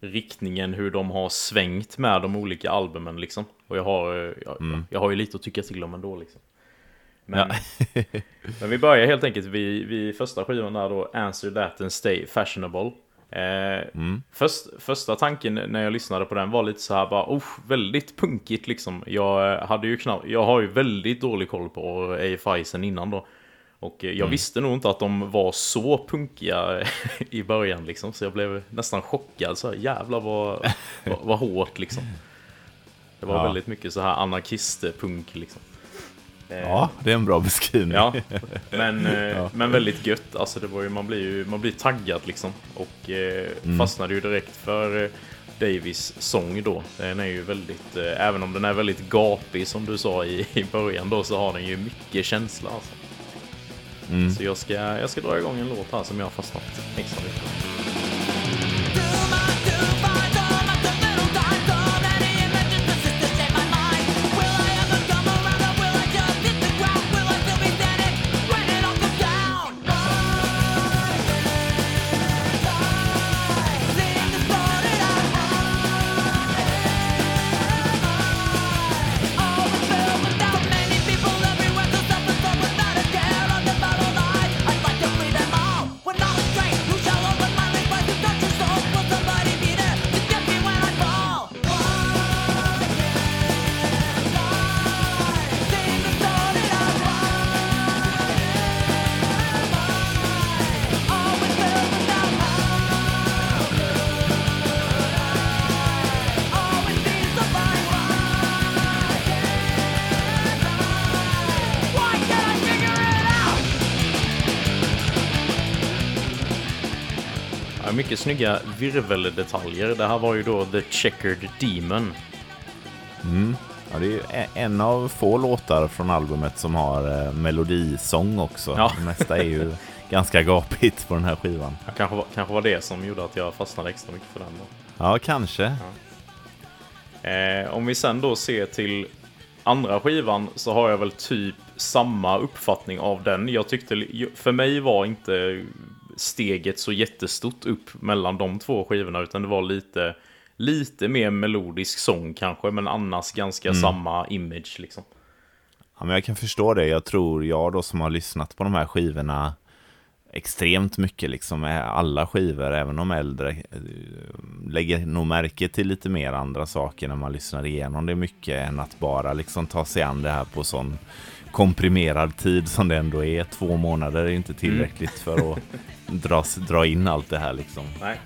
riktningen, hur de har svängt med de olika albumen liksom. Och jag har, jag, mm. jag har ju lite att tycka till om ändå liksom. Men, ja. men vi börjar helt enkelt vid, vid första skivan där då, Answer That and Stay Fashionable. Eh, mm. först, första tanken när jag lyssnade på den var lite så här bara, oh, väldigt punkigt liksom. Jag hade ju knappt, jag har ju väldigt dålig koll på AFI sen innan då. Och jag mm. visste nog inte att de var så punkiga i början liksom. Så jag blev nästan chockad. Så här, jävlar vad, vad, vad hårt liksom. Det var ja. väldigt mycket så här anarkist-punk liksom. Ja, det är en bra beskrivning. Ja, men, eh, ja. men väldigt gött. Alltså det var ju, man blir ju man blir taggad liksom. Och eh, mm. fastnade ju direkt för eh, Davis sång då. Den är ju väldigt, eh, även om den är väldigt gapig som du sa i, i början då, så har den ju mycket känsla alltså. Mm. Så jag ska, jag ska dra igång en låt här som jag har fastnat extra mycket snygga virveldetaljer. Det här var ju då The Checkered Demon. Mm. Ja, det är ju en av få låtar från albumet som har eh, melodisång också. Ja. Det mesta är ju ganska gapigt på den här skivan. Ja, kanske, var, kanske var det som gjorde att jag fastnade extra mycket för den. Då. Ja, kanske. Eh, om vi sen då ser till andra skivan så har jag väl typ samma uppfattning av den. Jag tyckte, för mig var inte steget så jättestort upp mellan de två skivorna utan det var lite, lite mer melodisk sång kanske men annars ganska samma image liksom. Ja, men jag kan förstå det. Jag tror jag då som har lyssnat på de här skivorna extremt mycket, liksom alla skivor, även de äldre, eh, lägger nog märke till lite mer andra saker när man lyssnar igenom det mycket än att bara liksom ta sig an det här på sån komprimerad tid som det ändå är. Två månader är inte tillräckligt för att dra, dra in allt det här liksom. Nej.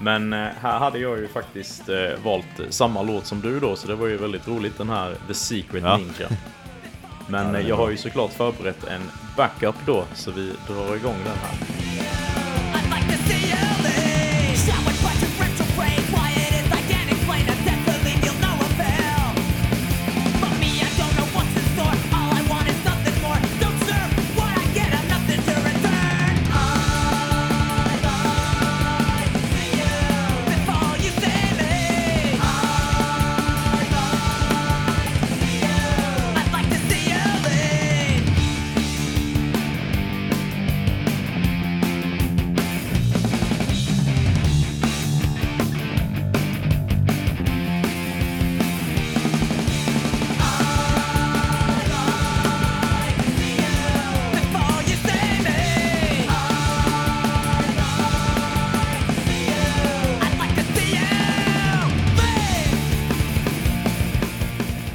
Men eh, här hade jag ju faktiskt eh, valt samma låt som du då, så det var ju väldigt roligt den här The Secret Ja. Ninja. Men eh, jag har ju såklart förberett en backup då, så vi drar igång den här.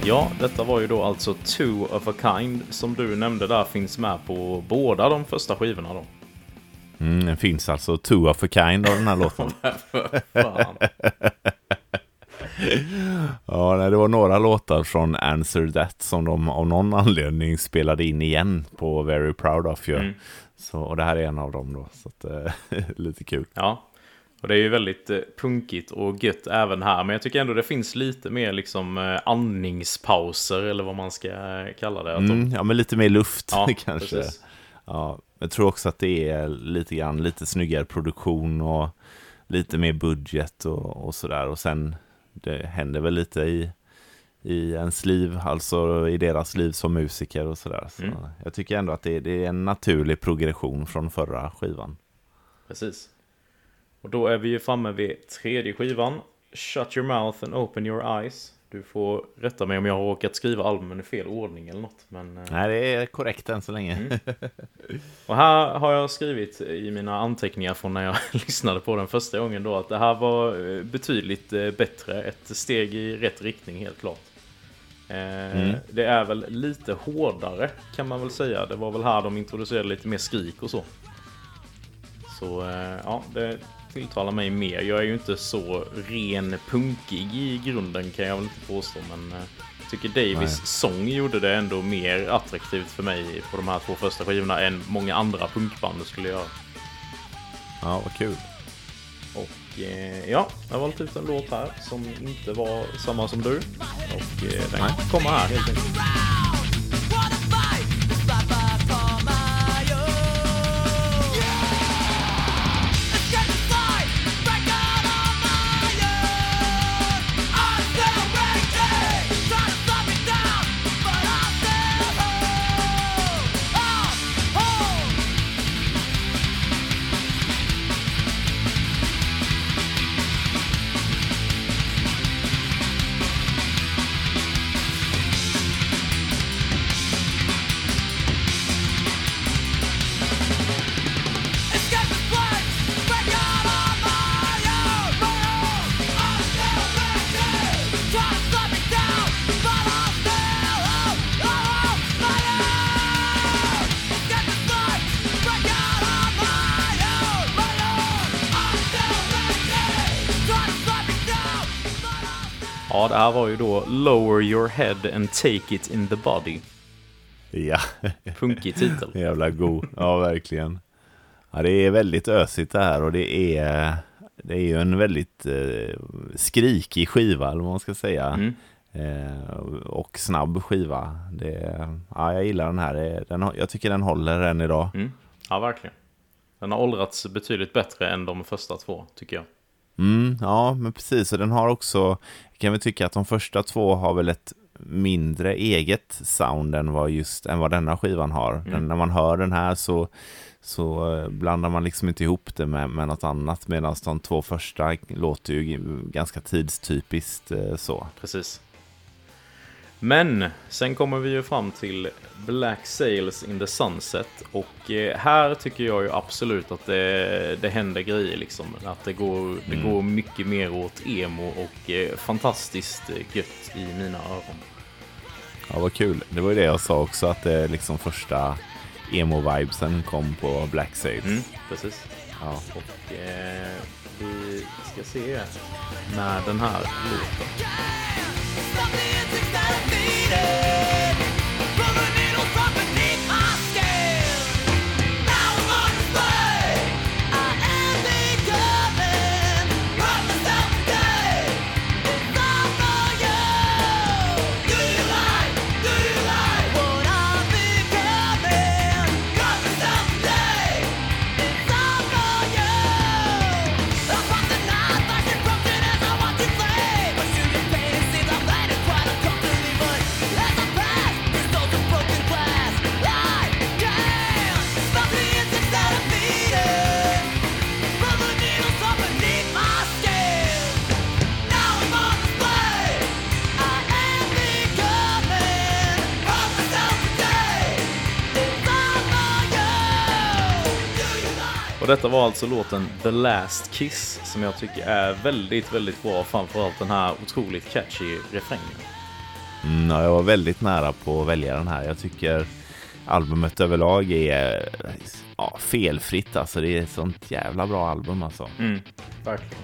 Ja, detta var ju då alltså Two of a Kind som du nämnde där finns med på båda de första skivorna då. Mm, det finns alltså two of a kind av den här låten. Ja, nej, det var några låtar från Answer That som de av någon anledning spelade in igen på Very Proud of You. Mm. Så, och det här är en av dem då, så att, eh, lite kul. Ja, och det är ju väldigt eh, punkigt och gött även här. Men jag tycker ändå det finns lite mer liksom eh, andningspauser eller vad man ska eh, kalla det. Mm, ja, men lite mer luft ja, kanske. precis. Ja, jag tror också att det är lite grann, lite snyggare produktion och lite mer budget och, och sådär. Och sen, det händer väl lite i, i ens liv, alltså i deras liv som musiker och sådär. Så Mm. jag tycker ändå att det, det är en naturlig progression från förra skivan. Precis. Och då är vi ju framme vid tredje skivan. Shut your mouth and open your eyes. Du får rätta mig om jag har råkat skriva albumen i fel ordning eller något. Men, eh, Nej, det är korrekt än så länge. Mm. Och här har jag skrivit i mina anteckningar från när jag lyssnade på den första gången då att det här var eh, betydligt eh, bättre. Ett steg i rätt riktning helt klart. Mm. Det är väl lite hårdare kan man väl säga. Det var väl här de introducerade lite mer skrik och så. Så ja, det tilltalar mig mer. Jag är ju inte så ren punkig i grunden kan jag väl inte påstå. Men eh, jag tycker Davis Nej. sång gjorde det ändå mer attraktivt för mig på de här två första skivorna än många andra punkband skulle göra. Ja, vad kul. Och eh, ja, jag har valt ut en låt här som inte var samma som du. Och eh, den Nej. kommer här helt enkelt. Det här var ju då Lower your head and take it in the body. Ja, Punkig titel. jävla god. Ja, verkligen. Ja, det är väldigt ösigt det här och det är, det är ju en väldigt eh, skrikig skiva, eller vad man ska säga. Mm. Eh, och snabb skiva. Det, ja, jag gillar den här. Den, jag tycker den håller än idag. Mm. Ja, verkligen. Den har åldrats betydligt bättre än de första två, tycker jag. Mm, ja, men precis. Och den har också, kan väl tycka att de första två har väl ett mindre eget sound än vad, just, än vad denna skivan har. Den, när man hör den här så, så eh, blandar man liksom inte ihop det med, med något annat. Medan de två första låter ju ganska tidstypiskt eh, så. Precis. Men sen kommer vi ju fram till Black Sails in the Sunset och eh, här tycker jag ju absolut att det, det händer grejer liksom. Att det går, det går mycket mer åt emo och eh, fantastiskt eh, gött i mina öron. Ja, vad kul. Det var ju det jag sa också, att det liksom första emo-vibesen kom på Black Sails. Mm, precis. Ja. Och eh, vi ska se med den här låten. Och detta var alltså låten The Last Kiss som jag tycker är väldigt, väldigt bra. Framförallt den här otroligt catchy refrängen. Mm, ja, jag var väldigt nära på att välja den här. Jag tycker albumet överlag är ja, felfritt. Alltså, det är ett sånt jävla bra album alltså. Mm, verkligen.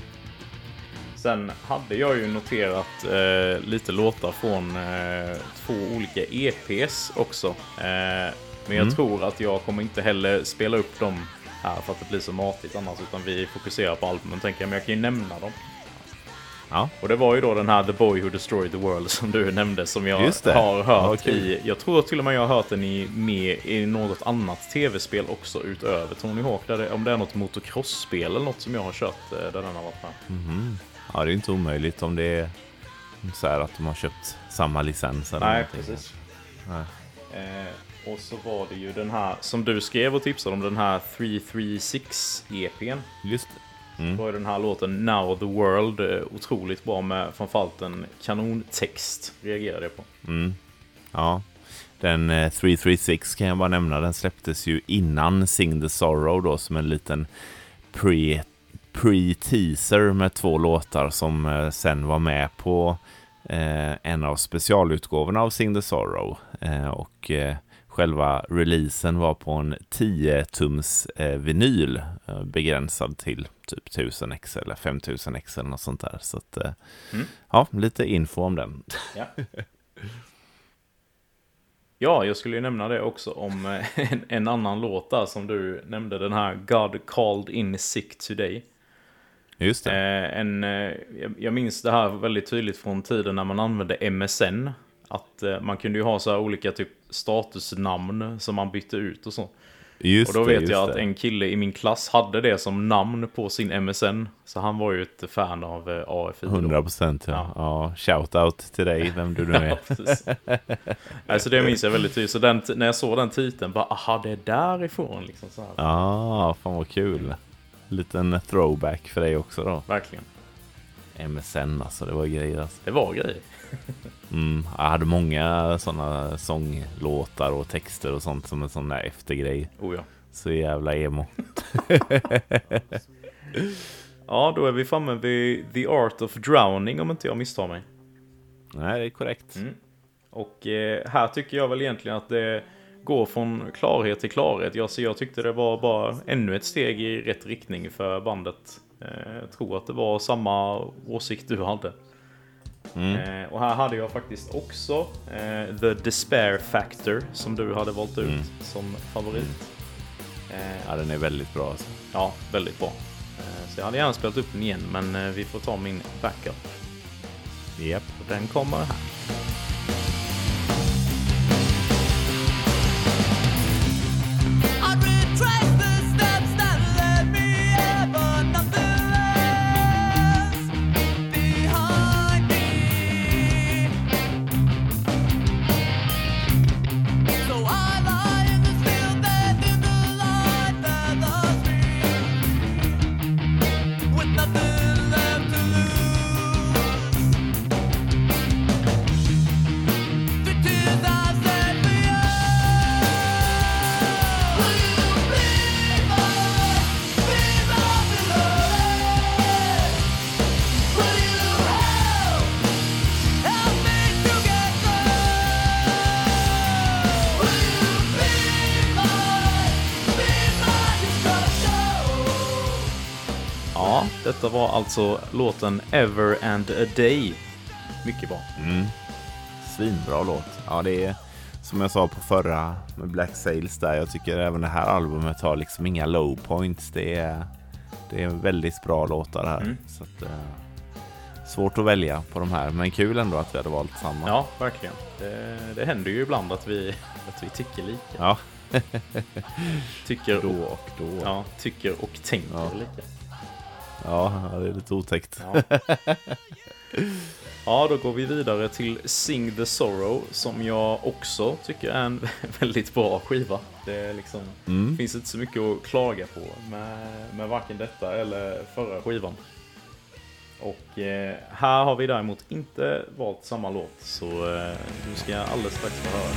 Sen hade jag ju noterat eh, lite låtar från eh, två olika EPs också. Eh, men jag tror att jag kommer inte heller spela upp dem här för att det blir så matigt annars. Utan vi fokuserar på albumen tänker jag. Men jag kan ju nämna dem. Ja, Och det var ju då den här The Boy Who Destroyed the World som du nämnde som jag har hört kul. i. Jag tror till och med jag har hört den i, med i något annat tv-spel också utöver Tony Hawk. Där det, om det är något motocross-spel eller något som jag har kört eh, där den har varit med. ja det är inte omöjligt om det är så här att de har köpt samma licens. Eller Nej, någonting. precis. Nej. Eh, och så var det ju den här som du skrev och tipsade om, den här 336 EPn. Just det. Mm. Då är den här låten Now the World eh, otroligt bra med framförallt en kanontext. Reagerade jag på. Ja. Den eh, 336 kan jag bara nämna, den släpptes ju innan Sing the Sorrow då som en liten pre- pre-teaser med två låtar som eh, sen var med på eh, en av specialutgåvorna av Sing the Sorrow. Eh, och eh, själva releasen var på en 10-tums eh, vinyl eh, begränsad till typ 1000 x eller 5000 x eller något sånt där. Så att, eh, Mm. ja, lite info om den. Ja. Ja, jag skulle ju nämna det också om en, en annan låt där som du nämnde, den här God called in sick today. Just det. En, jag- minns det här väldigt tydligt från tiden när man använde MSN. Att man kunde ju ha så här olika typ statusnamn som man bytte ut och så. Just Och då vet jag att det. en kille i min klass hade det som namn på sin MSN. Så han var ju ett fan av eh, AFI. då. 100 procent ja. Ja. ja. Shout-out till dig, vem du nu Ja, är. precis. alltså det minns jag väldigt tydligt. Så den, när jag såg den titeln, bara aha, det är därifrån. Liksom så här. Ja, ah, fan vad kul. Liten throwback för dig också då. Verkligen. MSN alltså, det var grejer alltså. Det var grejer. Mm, jag hade många sådana sånglåtar och texter och sånt som en sån där eftergrej. Oh ja. Så jävla emo. Ja, då är vi framme vid The Art of Drowning om inte jag misstar mig. Nej, det är korrekt. Mm. Och eh, här tycker jag väl egentligen att det går från klarhet till klarhet. Jag, så jag tyckte det var bara ännu ett steg i rätt riktning för bandet. Eh, jag tror att det var samma åsikt du hade. Mm. Eh, och här hade jag faktiskt också eh, The Despair Factor som du hade valt ut Mm. som favorit. Eh, Ja, den är väldigt bra alltså. ja, väldigt bra. Så jag hade gärna spelat upp den igen men vi får ta min backup. Japp. Och den kommer här. Var alltså låten Ever and a Day. Mycket bra. Svinbra låt. Ja, det är som jag sa på förra med Black Sails där. Jag tycker även det här albumet har liksom inga low points. Det är, det är väldigt bra låtar här. Mm. Så att, eh, svårt att välja på de här, men kul ändå att vi hade valt samma. Ja, verkligen. Det, det händer ju ibland att vi, att vi tycker lika. Ja, Tycker då och, då. Ja, ja, tycker och tänker Ja. lika. Ja det är lite otäckt. Ja. ja, då går vi vidare till Sing the Sorrow som jag också tycker är en väldigt bra skiva. Det liksom, Mm. finns inte så mycket att klaga på med, med varken detta eller förra skivan. Och eh, här har vi däremot inte valt samma låt, så eh, du ska alldeles strax få höra.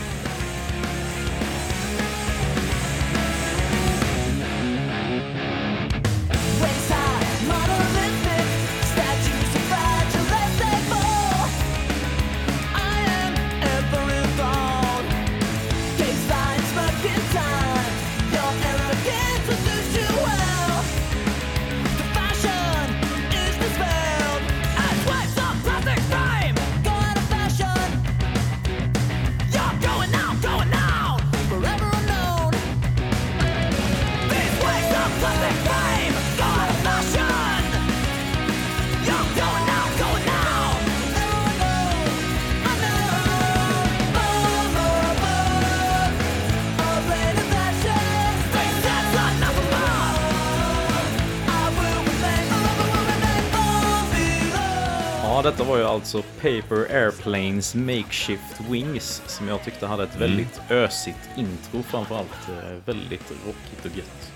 Paper Airplanes Makeshift Wings som jag tyckte hade ett väldigt ösigt intro framförallt. Eh, Väldigt rockigt och gött.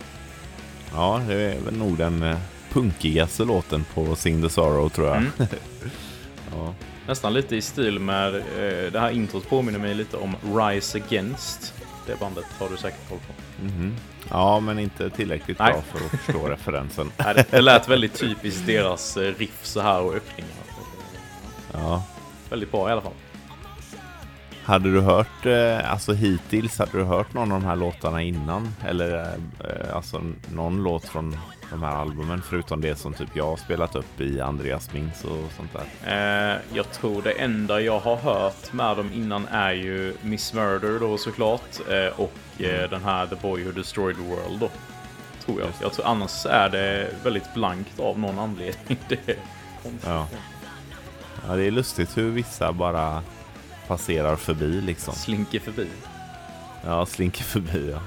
Ja, det är väl nog den eh, punkigaste låten på Sing the Sorrow tror jag. Mm. ja. Nästan lite i stil med eh, det här introt påminner mig lite om Rise Against. Det bandet har du säkert koll på. Mhm. ja, men inte tillräckligt Nej. bra för att förstå referensen. Nej, det, lät väldigt typiskt deras riff så här och öppningar. Ja. Väldigt bra i alla fall. Hade du hört, eh, alltså hittills, hade du hört någon av de här låtarna innan? Eller eh, alltså någon låt från de här albumen förutom det som typ jag har spelat upp i Andreas Minns och sånt där? Eh, jag tror det enda jag har hört med dem innan är ju Miss Murder då såklart. Eh, och eh, den här The Boy Who Destroyed the World då. Tror jag. Jag tror, annars är det väldigt blankt av någon anledning. Det är konstigt. Ja. Ja, det är lustigt hur vissa bara passerar förbi liksom. Slinker förbi. Ja, slinker förbi ja.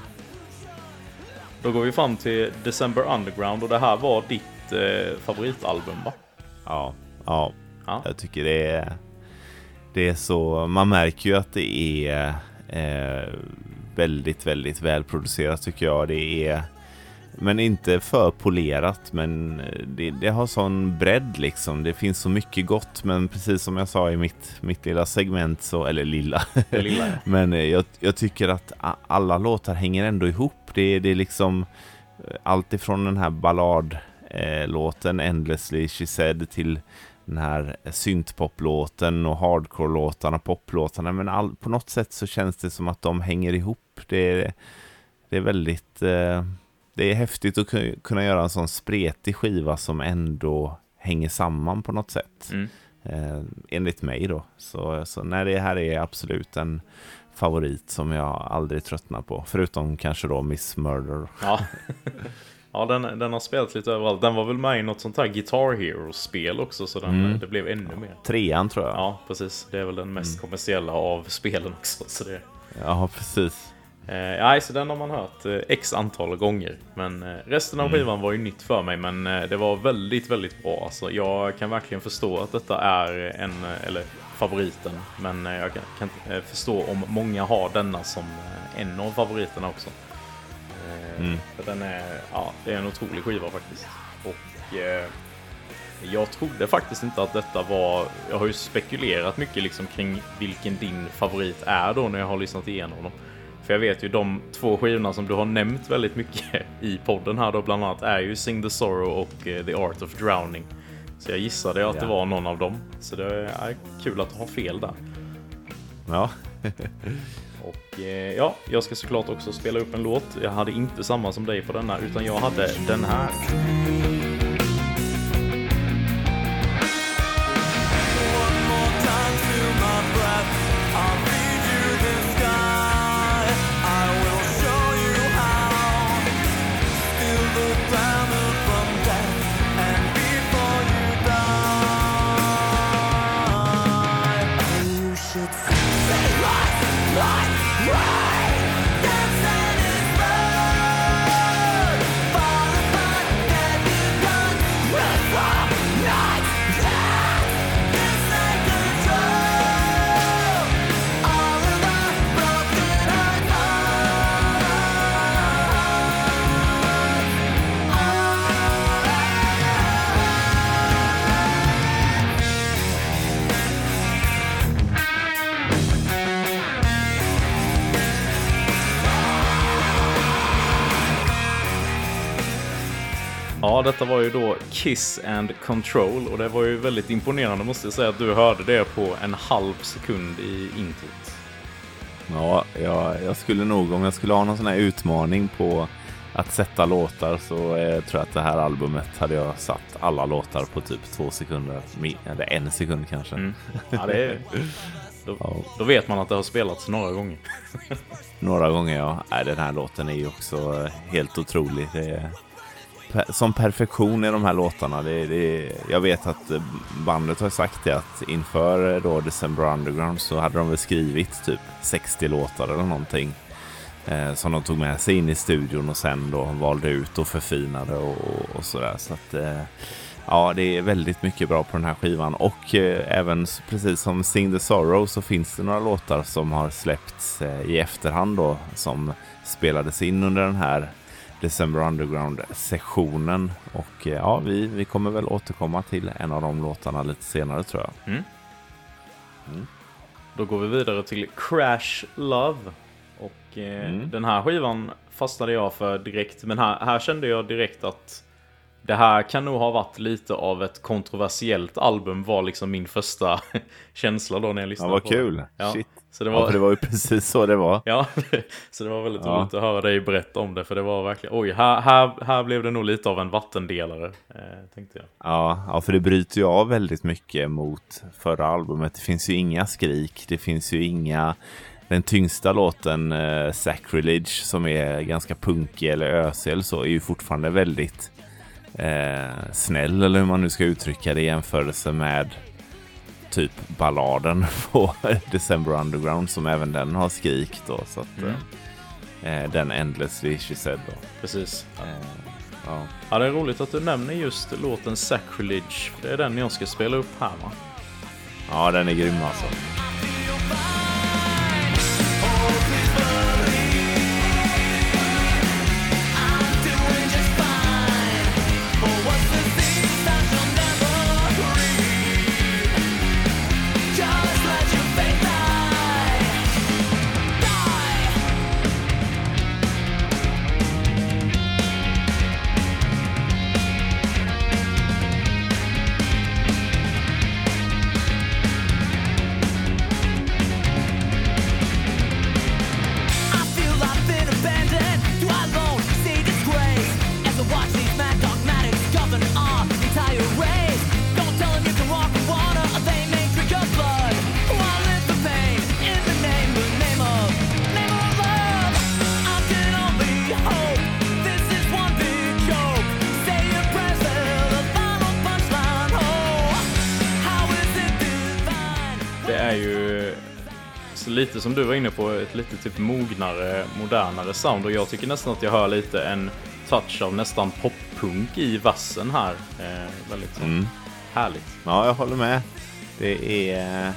Då går vi fram till December Underground och det här var ditt eh, favoritalbum va? Ja, ja. Ja. Jag tycker det är, det är så, man märker ju att det är eh, väldigt, väldigt välproducerat tycker jag. Det är, men inte för polerat, men det, det har sån bredd liksom. Det finns så mycket gott, men precis som jag sa i mitt, mitt lilla segment, så, eller lilla, lilla. men eh, jag, jag tycker att alla låtar hänger ändå ihop. Det, är- det är liksom eh, allt ifrån den här balladlåten eh, låten Endlessly She Said till den här syntpoplåten och hardcore-låtarna, poplåtarna. Men all, på något sätt så känns det som att de hänger ihop. Det är, det är väldigt... Eh, det är häftigt att ku- kunna göra en sån spretig skiva som ändå hänger samman på något sätt. Mm. Eh, enligt mig då. Så, så nej, det här är absolut en favorit som jag aldrig tröttnar på. Förutom kanske då Miss Murder. Ja, ja den, den har spelat lite överallt. Den var väl med i något sånt här Guitar Hero-spel också, så den, Mm. det blev ännu mer. Trean tror jag. Ja, precis. Det är väl den mest kommersiella av spelen också. Så det, Ja, precis. Eh, nej, så den har man hört eh, x antal gånger. Men eh, resten av skivan var ju nytt för mig, men det var väldigt, väldigt bra. Alltså, jag kan verkligen förstå att detta är en, eller favoriten, men jag kan, kan förstå om många har denna som en av favoriterna också. Mm. För den är, ja, det är en otrolig skiva faktiskt. Och eh, jag trodde faktiskt inte att detta var, jag har ju spekulerat mycket liksom kring vilken din favorit är då när jag har lyssnat igenom dem. För jag vet ju de två skivorna som du har nämnt väldigt mycket i podden här då bland annat är ju Sing the Sorrow och eh, The Art of Drowning. Så jag gissade att det var någon av dem. Så det är kul att har fel där. Ja, Och eh, ja, jag ska såklart också spela upp en låt. Jag hade inte samma som dig på denna, utan jag hade den här. Detta var ju då Kiss and Control och det var ju väldigt imponerande måste jag säga att du hörde det på en halv sekund i introt. Ja, jag, jag skulle nog, om jag skulle ha någon sån här utmaning på att sätta låtar så eh, tror jag att det här albumet hade jag satt alla låtar på typ två sekunder, eller en sekund kanske. Mm. Ja, det är... Då, Ja. då vet man att det har spelats några gånger. Några gånger ja. Nej, den här låten är ju också eh, helt otrolig. Det är som perfektion i de här låtarna. Det, det, jag vet att eh, bandet har sagt det att inför eh, då December Underground så hade de väl skrivit typ 60 låtar eller någonting. Eh, som de tog med sig in i studion och sen då valde ut och förfinade och, och sådär. Så att eh, ja, det är väldigt mycket bra på den här skivan. Och eh, även precis som Sing the Sorrow så finns det några låtar som har släppts eh, i efterhand då som spelades in under den här December Underground-sessionen. Och eh, ja, vi, vi kommer väl återkomma till en av de låtarna lite senare tror jag. Då går vi vidare till Crash Love. Och eh, Mm. den här skivan fastnade jag för direkt. Men här, här kände jag direkt att det här kan nog ha varit lite av ett kontroversiellt album var liksom min första känsla då när jag Ja, lyssnade vad på kul! det. Ja, Shit! Så det Ja, var, för det var ju precis så det var. Ja, så det var väldigt Ja. roligt att höra dig berätta om det. För det var verkligen, oj, här, här, här blev det nog lite av en vattendelare, eh, tänkte jag. Ja, ja, för det bryter ju av väldigt mycket mot förra albumet. Det finns ju inga skrik, det finns ju inga... Den tyngsta låten, eh, Sacrilege, som är ganska punkig eller ösig eller så, är ju fortfarande väldigt eh, snäll, eller hur man nu ska uttrycka det i jämförelse med typ balladen på December Underground, som även den har skrik då. Så att, Mm. eh, eh, den Endlessly She Said då. Precis. Eh, ja. Ja, det är roligt att du nämner just låten Sacrilege. Det är den jag ska spela upp här va? ja, den är grym alltså. Typ mognare, modernare sound. Och jag tycker nästan att jag hör lite en touch av nästan poppunk i vassen här. Eh, väldigt så. Mm. härligt. Ja, jag håller med. Det är...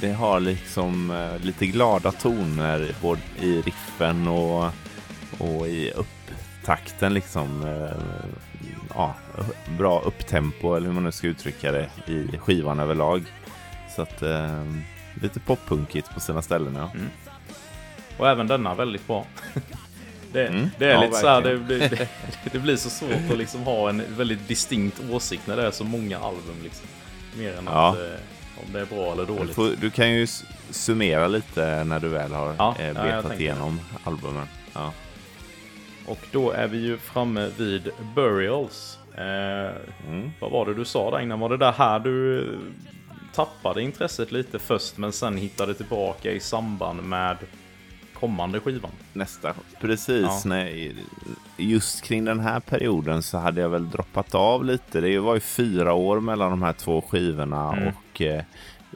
Det har liksom eh, lite glada toner både i riffen och, och i upptakten liksom. eh, Ja, bra upptempo eller hur man nu ska uttrycka det i skivan överlag. Så att eh, lite poppunkigt på sina ställen ja. Och även denna väldigt bra. Det, Mm. det är Ja, lite så här, det, det, det blir så svårt att liksom ha en väldigt distinkt åsikt när det är så många album. Liksom. Mer än Ja. att, eh, om det är bra eller Du, dåligt. får, du kan ju summera lite när du väl har Ja, eh, betat igenom albumen. Och då är vi ju framme vid Burials. Eh, Mm. vad var det du sa där innan? Var det där här du eh, tappade intresset lite först men sen hittade tillbaka i samband med kommande skivan? nästa. Precis, Ja. nej, just kring den här perioden så hade jag väl droppat av lite. Det var ju fyra år mellan de här två skivorna Mm. och eh,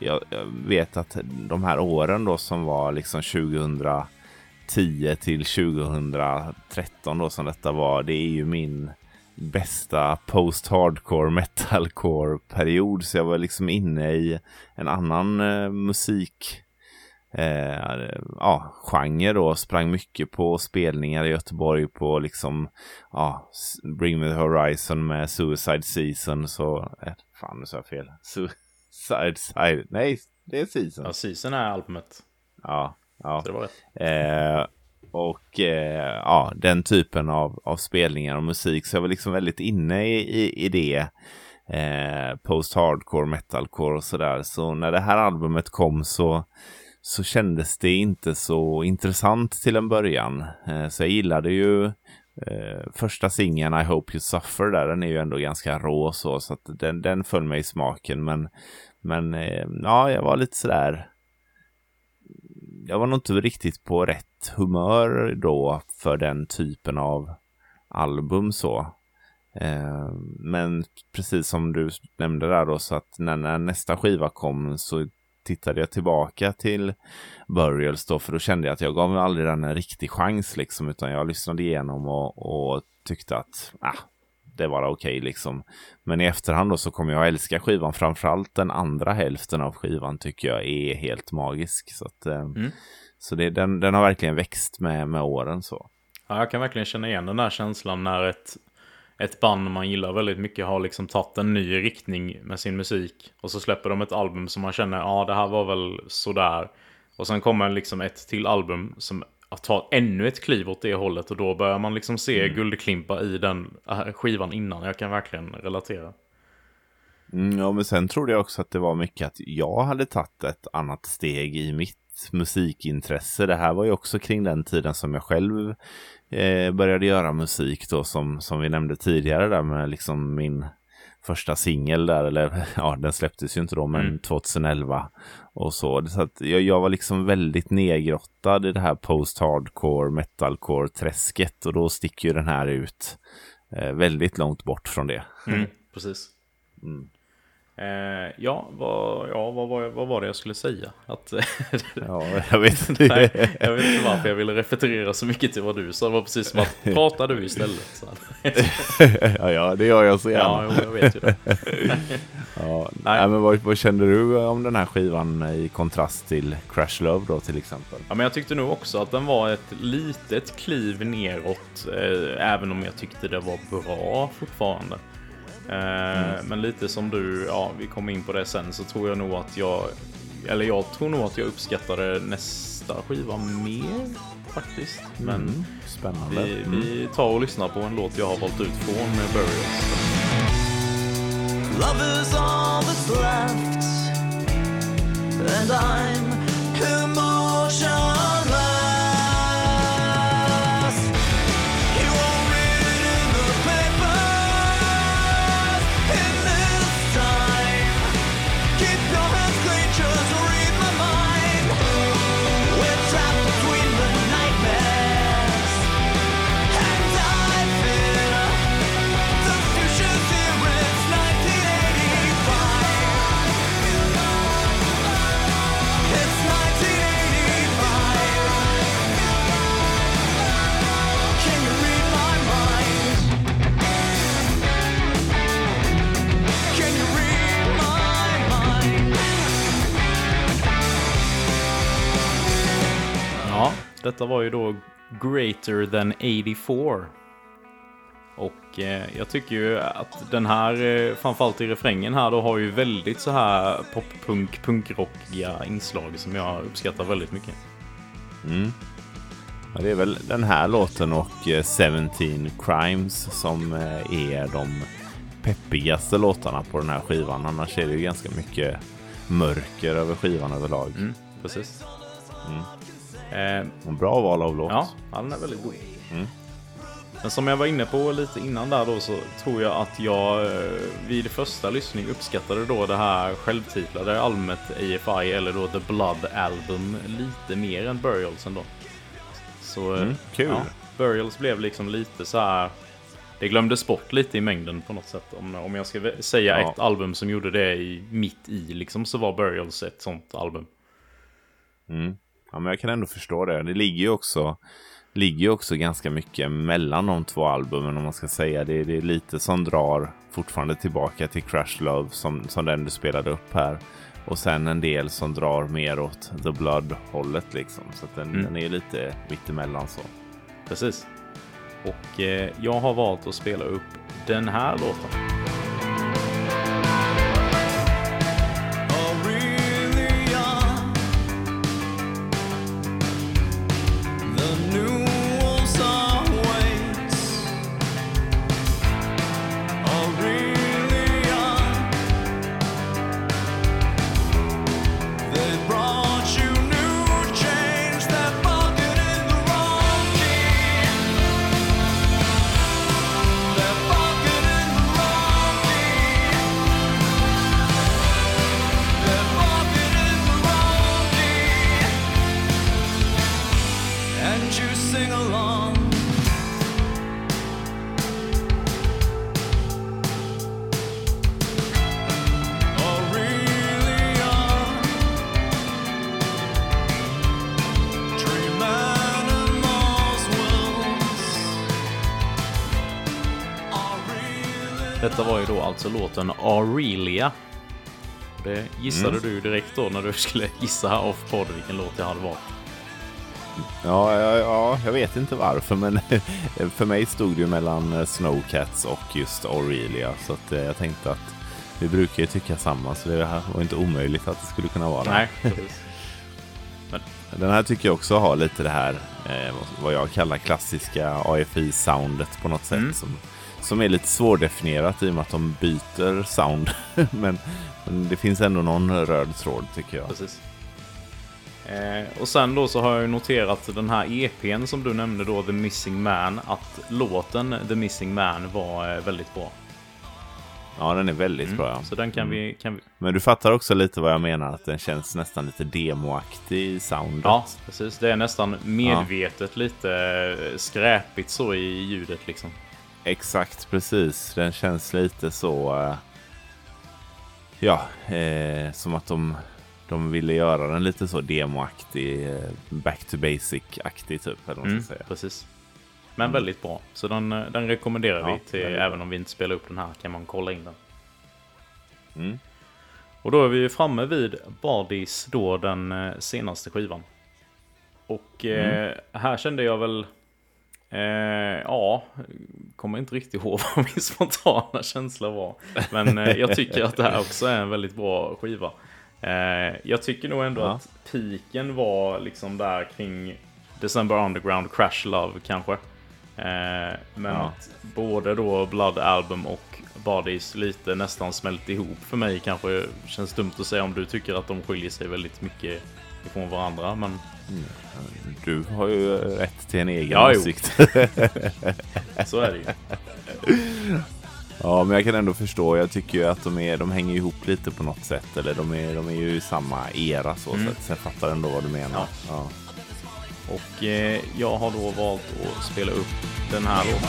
jag, jag vet att de här åren då som var liksom 2010 till 2013 då som detta var, det är ju min bästa post-hardcore metalcore period så jag var liksom inne i en annan eh, musik eh, ja, genre då. Sprang mycket på spelningar i Göteborg på liksom ja, Bring Me The Horizon med Suicide Season. Så, eh, fan nu sa jag fel. Suicide Side. Nej, det är Season. Ja, Season är albumet. Ja, ja. Så det var rätt. Eh, och eh, ja, den typen av, av spelningar och musik. Så jag var liksom väldigt inne i, i, i det. Eh, Post-hardcore, metalcore och sådär. Så när det här albumet kom så, så kändes det inte så intressant till en början. Eh, så jag gillade ju eh, första singeln I Hope You Suffer där. Den är ju ändå ganska rå så, så att den, den föll mig i smaken. Men, men eh, ja, jag var lite sådär jag var nog inte riktigt på rätt humör då för den typen av album så. Men precis som du nämnde där då så att när, när, nästa skiva kom så tittade jag tillbaka till Burials då för då kände jag att jag gav mig aldrig den en riktig chans liksom utan jag lyssnade igenom och, och tyckte att ah, det var okej okay, liksom. Men i efterhand då så kommer jag älska skivan. Framförallt den andra hälften av skivan tycker jag är helt magisk. Så, att, eh, mm. så det, den, den har verkligen växt med, med åren så. Ja, jag kan verkligen känna igen den där känslan när ett, ett band man gillar väldigt mycket har liksom tagit en ny riktning med sin musik. Och så släpper de ett album som man känner, ja det här var väl sådär. Och sen kommer liksom ett till album som att ta ännu ett kliv åt det hållet och då börjar man liksom se mm. guldklimpar i den skivan innan. Jag kan verkligen relatera. Mm, ja, men sen trodde jag också att det var mycket att jag hade tagit ett annat steg i mitt musikintresse. Det här var ju också kring den tiden som jag själv eh, började göra musik då som, som vi nämnde tidigare där med liksom min första singel där, eller ja, den släpptes ju inte då, men mm. 2011 och så. så att jag, jag var liksom väldigt nedgrottad i det här post-hardcore, metalcore-träsket och då sticker ju den här ut eh, väldigt långt bort från det. Mm, precis. Mm. Eh, ja, vad, ja vad, var, vad var det jag skulle säga? Att, ja, jag vet inte. Nej, jag vet inte varför jag ville referera så mycket till vad du sa. Det var precis som att prata du istället. ja, ja, det gör jag så gärna. Ja, jag vet ju det. ja, nej. men vad, vad kände du om den här skivan i kontrast till Crash Love då till exempel? Ja, men jag tyckte nog också att den var ett litet kliv neråt. Eh, även om jag tyckte det var bra fortfarande. Mm. Men lite som du, ja vi kommer in på det sen, så tror jag nog att jag, eller jag tror nog att jag uppskattade nästa skiva mer faktiskt. Men mm. Spännande. Vi, vi mm. tar och lyssnar på en låt jag har valt ut från Burials. Love is all that's left And I'm emotion Detta var ju då Greater than 84. Och eh, jag tycker ju att den här, eh, framförallt i refrängen här då, har ju väldigt så här poppunk, punkrockiga inslag som jag uppskattar väldigt mycket. Mm. Ja, det är väl den här låten och eh, 17 Crimes som eh, är de peppigaste låtarna på den här skivan. Annars är det ju ganska mycket mörker över skivan överlag. Mm, precis. Mm. Eh, en bra val av låt. Ja, den är väldigt god. Mm. Men som jag var inne på lite innan där då så tror jag att jag eh, vid första lyssning uppskattade då det här självtitlade albumet AFI eller då The Blood Album lite mer än Burials ändå. Så eh, mm, kul. Ja, Burials blev liksom lite så här. Det glömdes bort lite i mängden på något sätt. Om, om jag ska säga ja. ett album som gjorde det i, mitt i liksom så var Burials ett sånt album. Mm. Ja, men jag kan ändå förstå det. Det ligger ju också, ligger också ganska mycket mellan de två albumen om man ska säga. Det, det är lite som drar fortfarande tillbaka till Crash Love som, som den du spelade upp här. Och sen en del som drar mer åt The Blood-hållet liksom. Så den, mm. den är lite mittemellan så. Precis. Och eh, jag har valt att spela upp den här låten. Låten Aurelia. Det gissade Mm. du direkt då när du skulle gissa här off podd vilken låt jag hade valt. Ja, ja, ja, jag vet inte varför, men för mig stod det ju mellan Snowcats och just Aurelia. Så att eh, jag tänkte att vi brukar ju tycka samma, så det här var inte omöjligt att det skulle kunna vara. Nej, precis. Den här tycker jag också har lite det här, eh, vad jag kallar klassiska AFI-soundet på något sätt. Mm. Som, som är lite svårdefinierat i och med att de byter sound. men, men det finns ändå någon röd tråd tycker jag. precis. Eh, och sen då så har jag noterat den här EPn som du nämnde då, The Missing Man, att låten The Missing Man var eh, väldigt bra. Ja, den är väldigt bra. Ja. Så den kan, vi, kan vi... Men du fattar också lite vad jag menar, att den känns nästan lite demoaktig i soundet. Ja, precis. Det är nästan medvetet lite eh, skräpigt så i ljudet liksom. Exakt, precis. Den känns lite så... eh, ja, eh, som att de, de ville göra den lite så demoaktig, eh, back to basic-aktig typ. Eller Mm, säga. precis. Men väldigt bra. Så den, eh, den rekommenderar Ja, vi till, bra. även om vi inte spelar upp den här kan man kolla in den. Mm. Och då är vi framme vid Bardis då den senaste skivan. Och eh, Mm. här kände jag väl, eh, ja, kommer inte riktigt ihåg vad min spontana känsla var. Men eh, jag tycker att det här också är en väldigt bra skiva. Eh, jag tycker nog ändå Ja. att piken var liksom där kring December Underground, Crash Love kanske. Eh, men Ja. att både då Blood Album och Bodies lite nästan smält ihop för mig kanske känns dumt att säga om du tycker att de skiljer sig väldigt mycket ifrån varandra. Men Du har ju rätt till en egen Ja, åsikt. så är det ju. ja, men jag kan ändå förstå. Jag tycker ju att de, är, de hänger ihop lite på något sätt. Eller de är, de är ju i samma era så Mm. sätt. Så jag fattar ändå vad du menar. Ja. Ja. Och eh, jag har då valt att spela upp den här låten.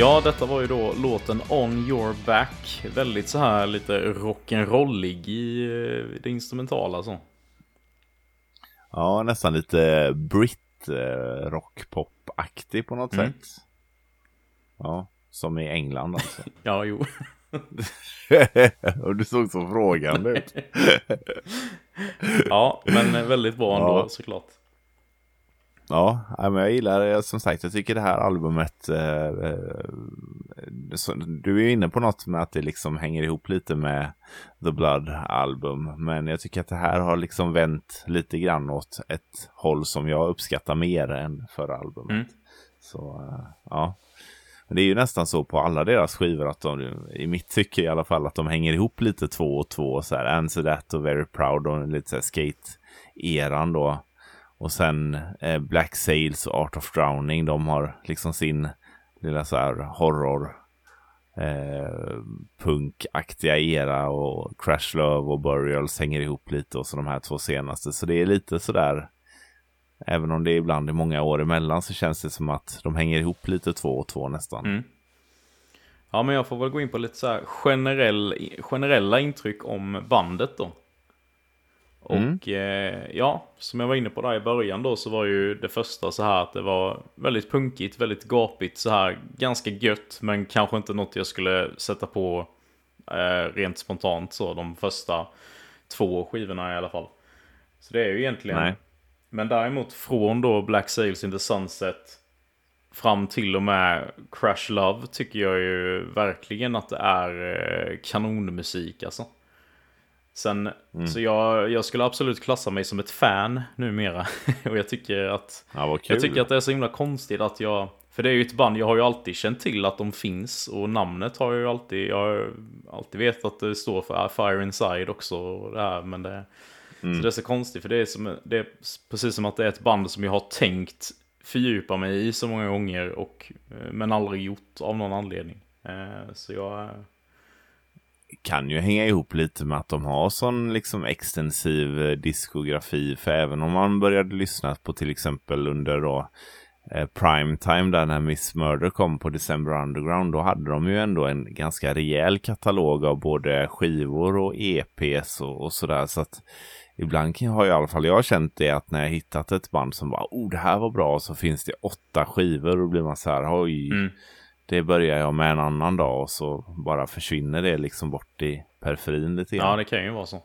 Ja, detta var ju då låten On Your Back. Väldigt så här lite rock'n'rollig i eh, det instrumentala så. Ja, nästan lite britt eh, rockpop-aktig på något Mm. sätt. Ja, som i England alltså. Ja, jo. och du såg så frågande ut. Ja, men väldigt bra ändå Ja. såklart. Ja, men jag gillar det. Som sagt, jag tycker det här albumet. Eh, eh, du är ju inne på något med att det liksom hänger ihop lite med The Blood album. Men jag tycker att det här har liksom vänt lite grann åt ett håll som jag uppskattar mer än förra albumet. Mm. Så eh, ja. Men det är ju nästan så på alla deras skivor att de, i mitt tycke i alla fall, att de hänger ihop lite två och två. Så här, Answer That och Very Proud och lite så här skate-eran då. Och sen eh, Black Sails och Art of Drowning, de har liksom sin lilla så här horror eh, punkaktiga era och Crash Love och Burials hänger ihop lite och så de här två senaste. Så det är lite sådär, även om det ibland är många år emellan så känns det som att de hänger ihop lite två och två nästan. Mm. Ja, men jag får väl gå in på lite så här generell, generella intryck om bandet då. Och Mm. eh, ja, som jag var inne på där i början då så var ju det första så här att det var väldigt punkigt, väldigt gapigt så här. Ganska gött, men kanske inte något jag skulle sätta på eh, rent spontant så de första två skivorna i alla fall. Så det är ju egentligen... Nej. Men däremot från då Black Sails in the Sunset fram till och med Crash Love tycker jag ju verkligen att det är eh, kanonmusik alltså. Sen, så jag, jag skulle absolut klassa mig som ett fan numera. och jag tycker att Ja, jag tycker att det är så himla konstigt att jag... För det är ju ett band, jag har ju alltid känt till att de finns och namnet har jag ju alltid... Jag har alltid vetat att det står för Fire Inside också och det här, men det... Mm. Så det är så konstigt, för det är, som, det är precis som att det är ett band som jag har tänkt fördjupa mig i så många gånger, och, eh, men aldrig gjort av någon anledning. Eh, Så jag kan ju hänga ihop lite med att de har sån liksom extensiv eh, diskografi. För även om man började lyssna på till exempel under då eh, prime time där när Miss Murder kom på December Underground. Då hade de ju ändå en ganska rejäl katalog av både skivor och EPs och, och sådär. Så att ibland har har i alla fall jag känt det att när jag hittat ett band som bara oh det här var bra så finns det åtta skivor och då blir man så här oj. Mm. Det börjar jag med en annan dag och så bara försvinner det liksom bort i periferin lite grann. Ja, det kan ju vara så.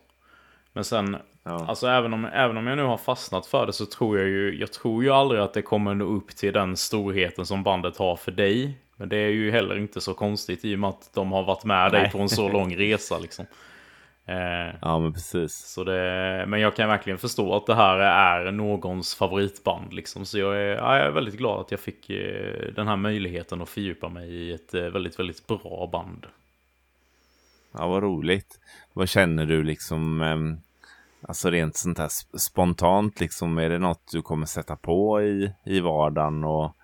Men sen, Ja. alltså även om, även om jag nu har fastnat för det så tror jag ju, jag tror ju aldrig att det kommer nå upp till den storheten som bandet har för dig. Men det är ju heller inte så konstigt i och med att de har varit med dig Nej. på en så lång resa liksom. Eh, Ja, men precis. så det, men jag kan verkligen förstå att det här är någons favoritband. Liksom. Så jag är, ja, jag är väldigt glad att jag fick eh, den här möjligheten att fördjupa mig i ett eh, väldigt, väldigt bra band. Ja, vad roligt. Vad känner du liksom, ehm, alltså rent sånt här sp- spontant liksom, är det något du kommer sätta på i, i vardagen och,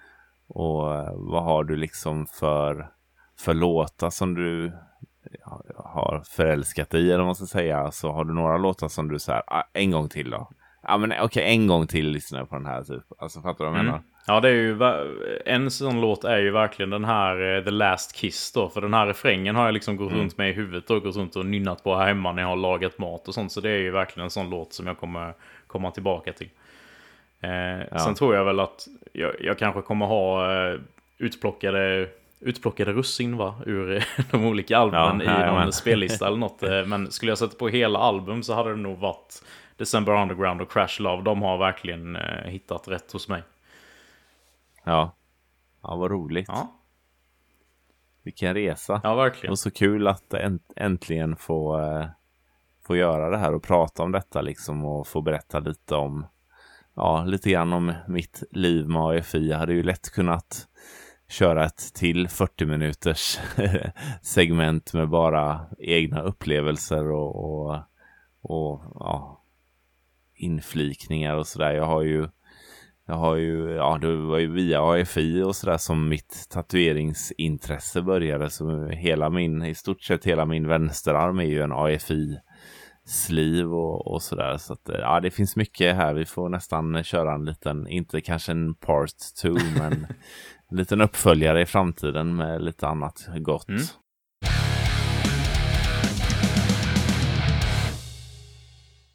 och eh, vad har du liksom för, för låtar som du har förälskat dig eller vad man ska säga? Så har du några låtar som du säger, ah, en gång till då? Ja men okej, en gång till lyssnar jag på den här typ. Alltså fattar du vad jag menar? Mm. Ja, det är ju en sån låt är ju verkligen den här eh, The Last Kiss då. För den här refrängen har jag liksom gått runt med i huvudet och gått runt och nynnat på här hemma när jag har lagat mat och sånt. Så det är ju verkligen en sån låt som jag kommer komma tillbaka till. Eh, Sen tror jag väl att jag, jag kanske kommer ha eh, utplockade, utplockade russin va? Ur de olika albumen Ja, i någon jajamän. spellista eller något. Eh, Men skulle jag sätta på hela album så hade det nog varit December Underground och Crash Love. De har verkligen eh, hittat rätt hos mig. Ja. Ja, vad roligt. Ja, Vilken resa. ja verkligen. Och så kul att änt- äntligen få, eh, få göra det här och prata om detta liksom och få berätta lite om, ja, lite grann om mitt liv med AFI. Jag hade ju lätt kunnat köra ett till 40 minuters segment med bara egna upplevelser och, och, och ja, inflikningar och sådär. Jag har ju jag har ju, ja det var ju via AFI och sådär som mitt tatueringsintresse började. Så hela min, i stort sett hela min vänsterarm är ju en AFI-sliv och, och sådär. Så att ja, det finns mycket här. Vi får nästan köra en liten, inte kanske en part two, men liten uppföljare i framtiden med lite annat gott. Mm.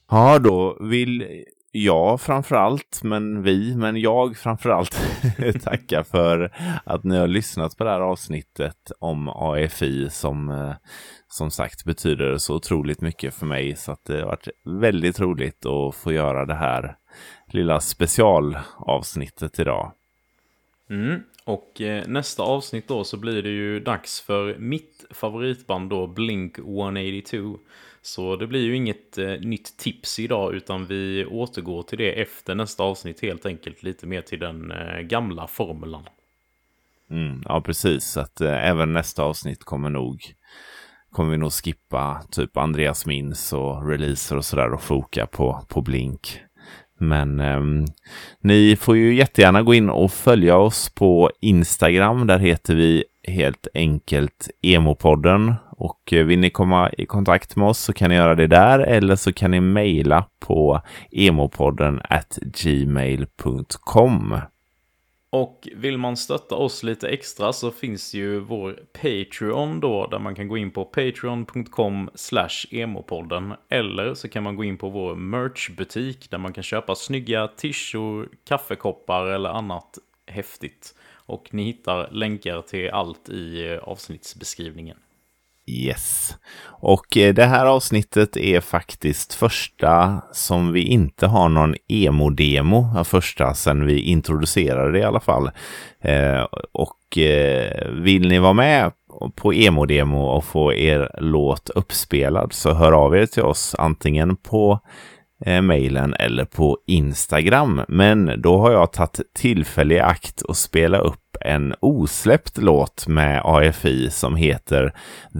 Ja, då vill jag framförallt, men vi, men jag framförallt tacka för att ni har lyssnat på det här avsnittet om AFI som eh, som sagt betyder så otroligt mycket för mig. Så att det har varit väldigt roligt att få göra det här lilla specialavsnittet idag. Mm. Och eh, nästa avsnitt då så blir det ju dags för mitt favoritband då, Blink 182. Så det blir ju inget eh, nytt tips idag utan vi återgår till det efter nästa avsnitt helt enkelt. Lite mer till den eh, gamla formulan. Mm, ja, precis. Så att eh, även nästa avsnitt kommer nog kommer vi nog skippa typ Andreas Mins och releaser och sådär och foka på, på Blink. Men eh, ni får ju jättegärna gå in och följa oss på Instagram. Där heter vi helt enkelt Emopodden. Och eh, vill ni komma i kontakt med oss så kan ni göra det där eller så kan ni mejla på emopodden at gmail.com. Och vill man stötta oss lite extra så finns ju vår Patreon då där man kan gå in på patreon.com slash emopodden eller så kan man gå in på vår merchbutik där man kan köpa snygga tishor, kaffekoppar eller annat häftigt. Och ni hittar länkar till allt i eh, avsnittsbeskrivningen. Yes. Och eh, det här avsnittet är faktiskt första som vi inte har någon emo-demo. Första sen vi introducerade det i alla fall. Eh, och eh, vill ni vara med på emo-demo och få er låt uppspelad så hör av er till oss antingen på eh, mejlen eller på Instagram. Men då har jag tagit tillfälle i akt och spela upp en osläppt låt med AFI som heter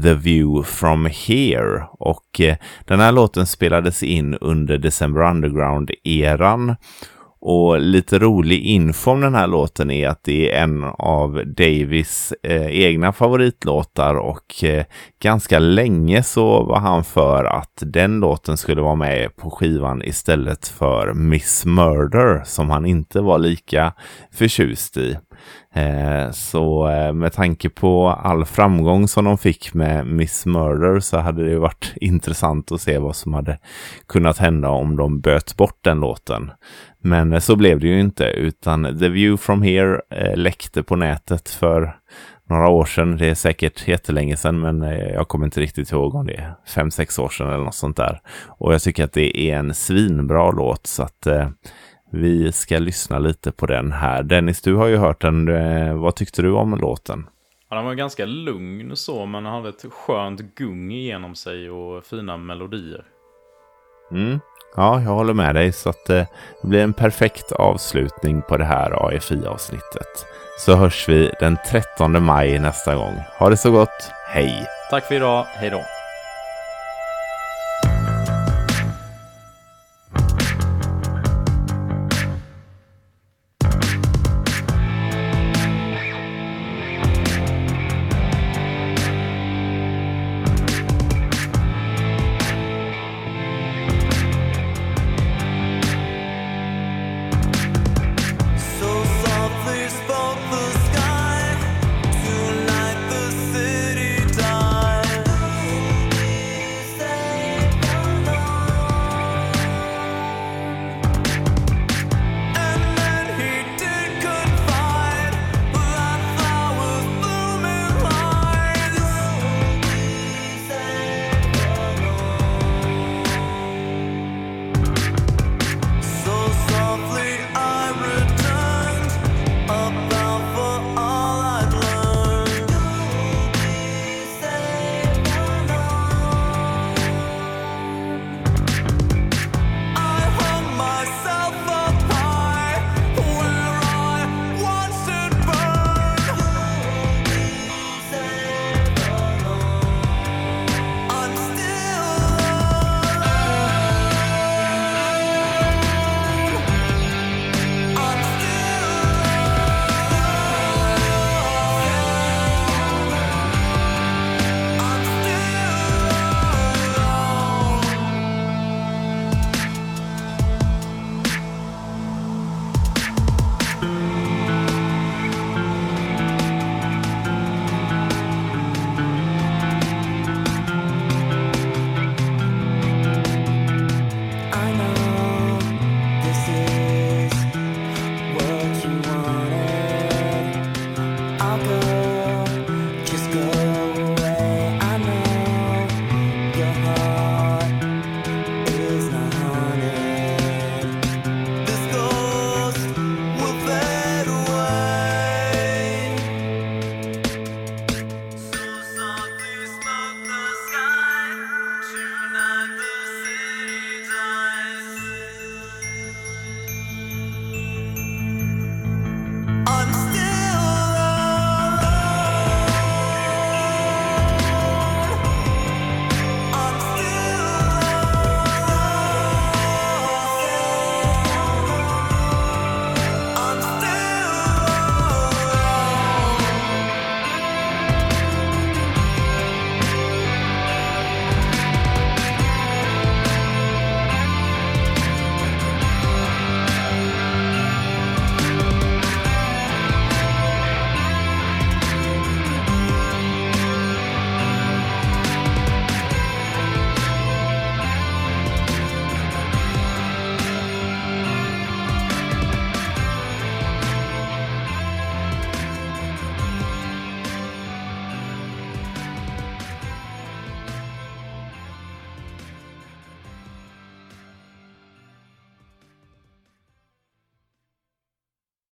The View from Here. Och eh, den här låten spelades in under December Underground-eran och lite rolig info om den här låten är att det är en av Davis eh, egna favoritlåtar och eh, ganska länge så var han för att den låten skulle vara med på skivan istället för Miss Murder som han inte var lika förtjust i. Eh, så eh, med tanke på all framgång som de fick med Miss Murder så hade det varit intressant att se vad som hade kunnat hända om de böt bort den låten. Men eh, så blev det ju inte utan The View from Here eh, läckte på nätet för några år sedan. Det är säkert jättelänge sedan men eh, jag kommer inte riktigt ihåg om det är fem, sex år sedan eller något sånt där. Och jag tycker att det är en svinbra låt så att eh, vi ska lyssna lite på den här. Dennis, du har ju hört den. Eh, vad tyckte du om låten? Ja, den var ganska lugn så, men hade ett skönt gung igenom sig och fina melodier. Mm. Ja, jag håller med dig. Så att eh, det blir en perfekt avslutning på det här AFI-avsnittet. Så hörs vi den 13 maj nästa gång. Ha det så gott. Hej! Tack för idag. Hej då!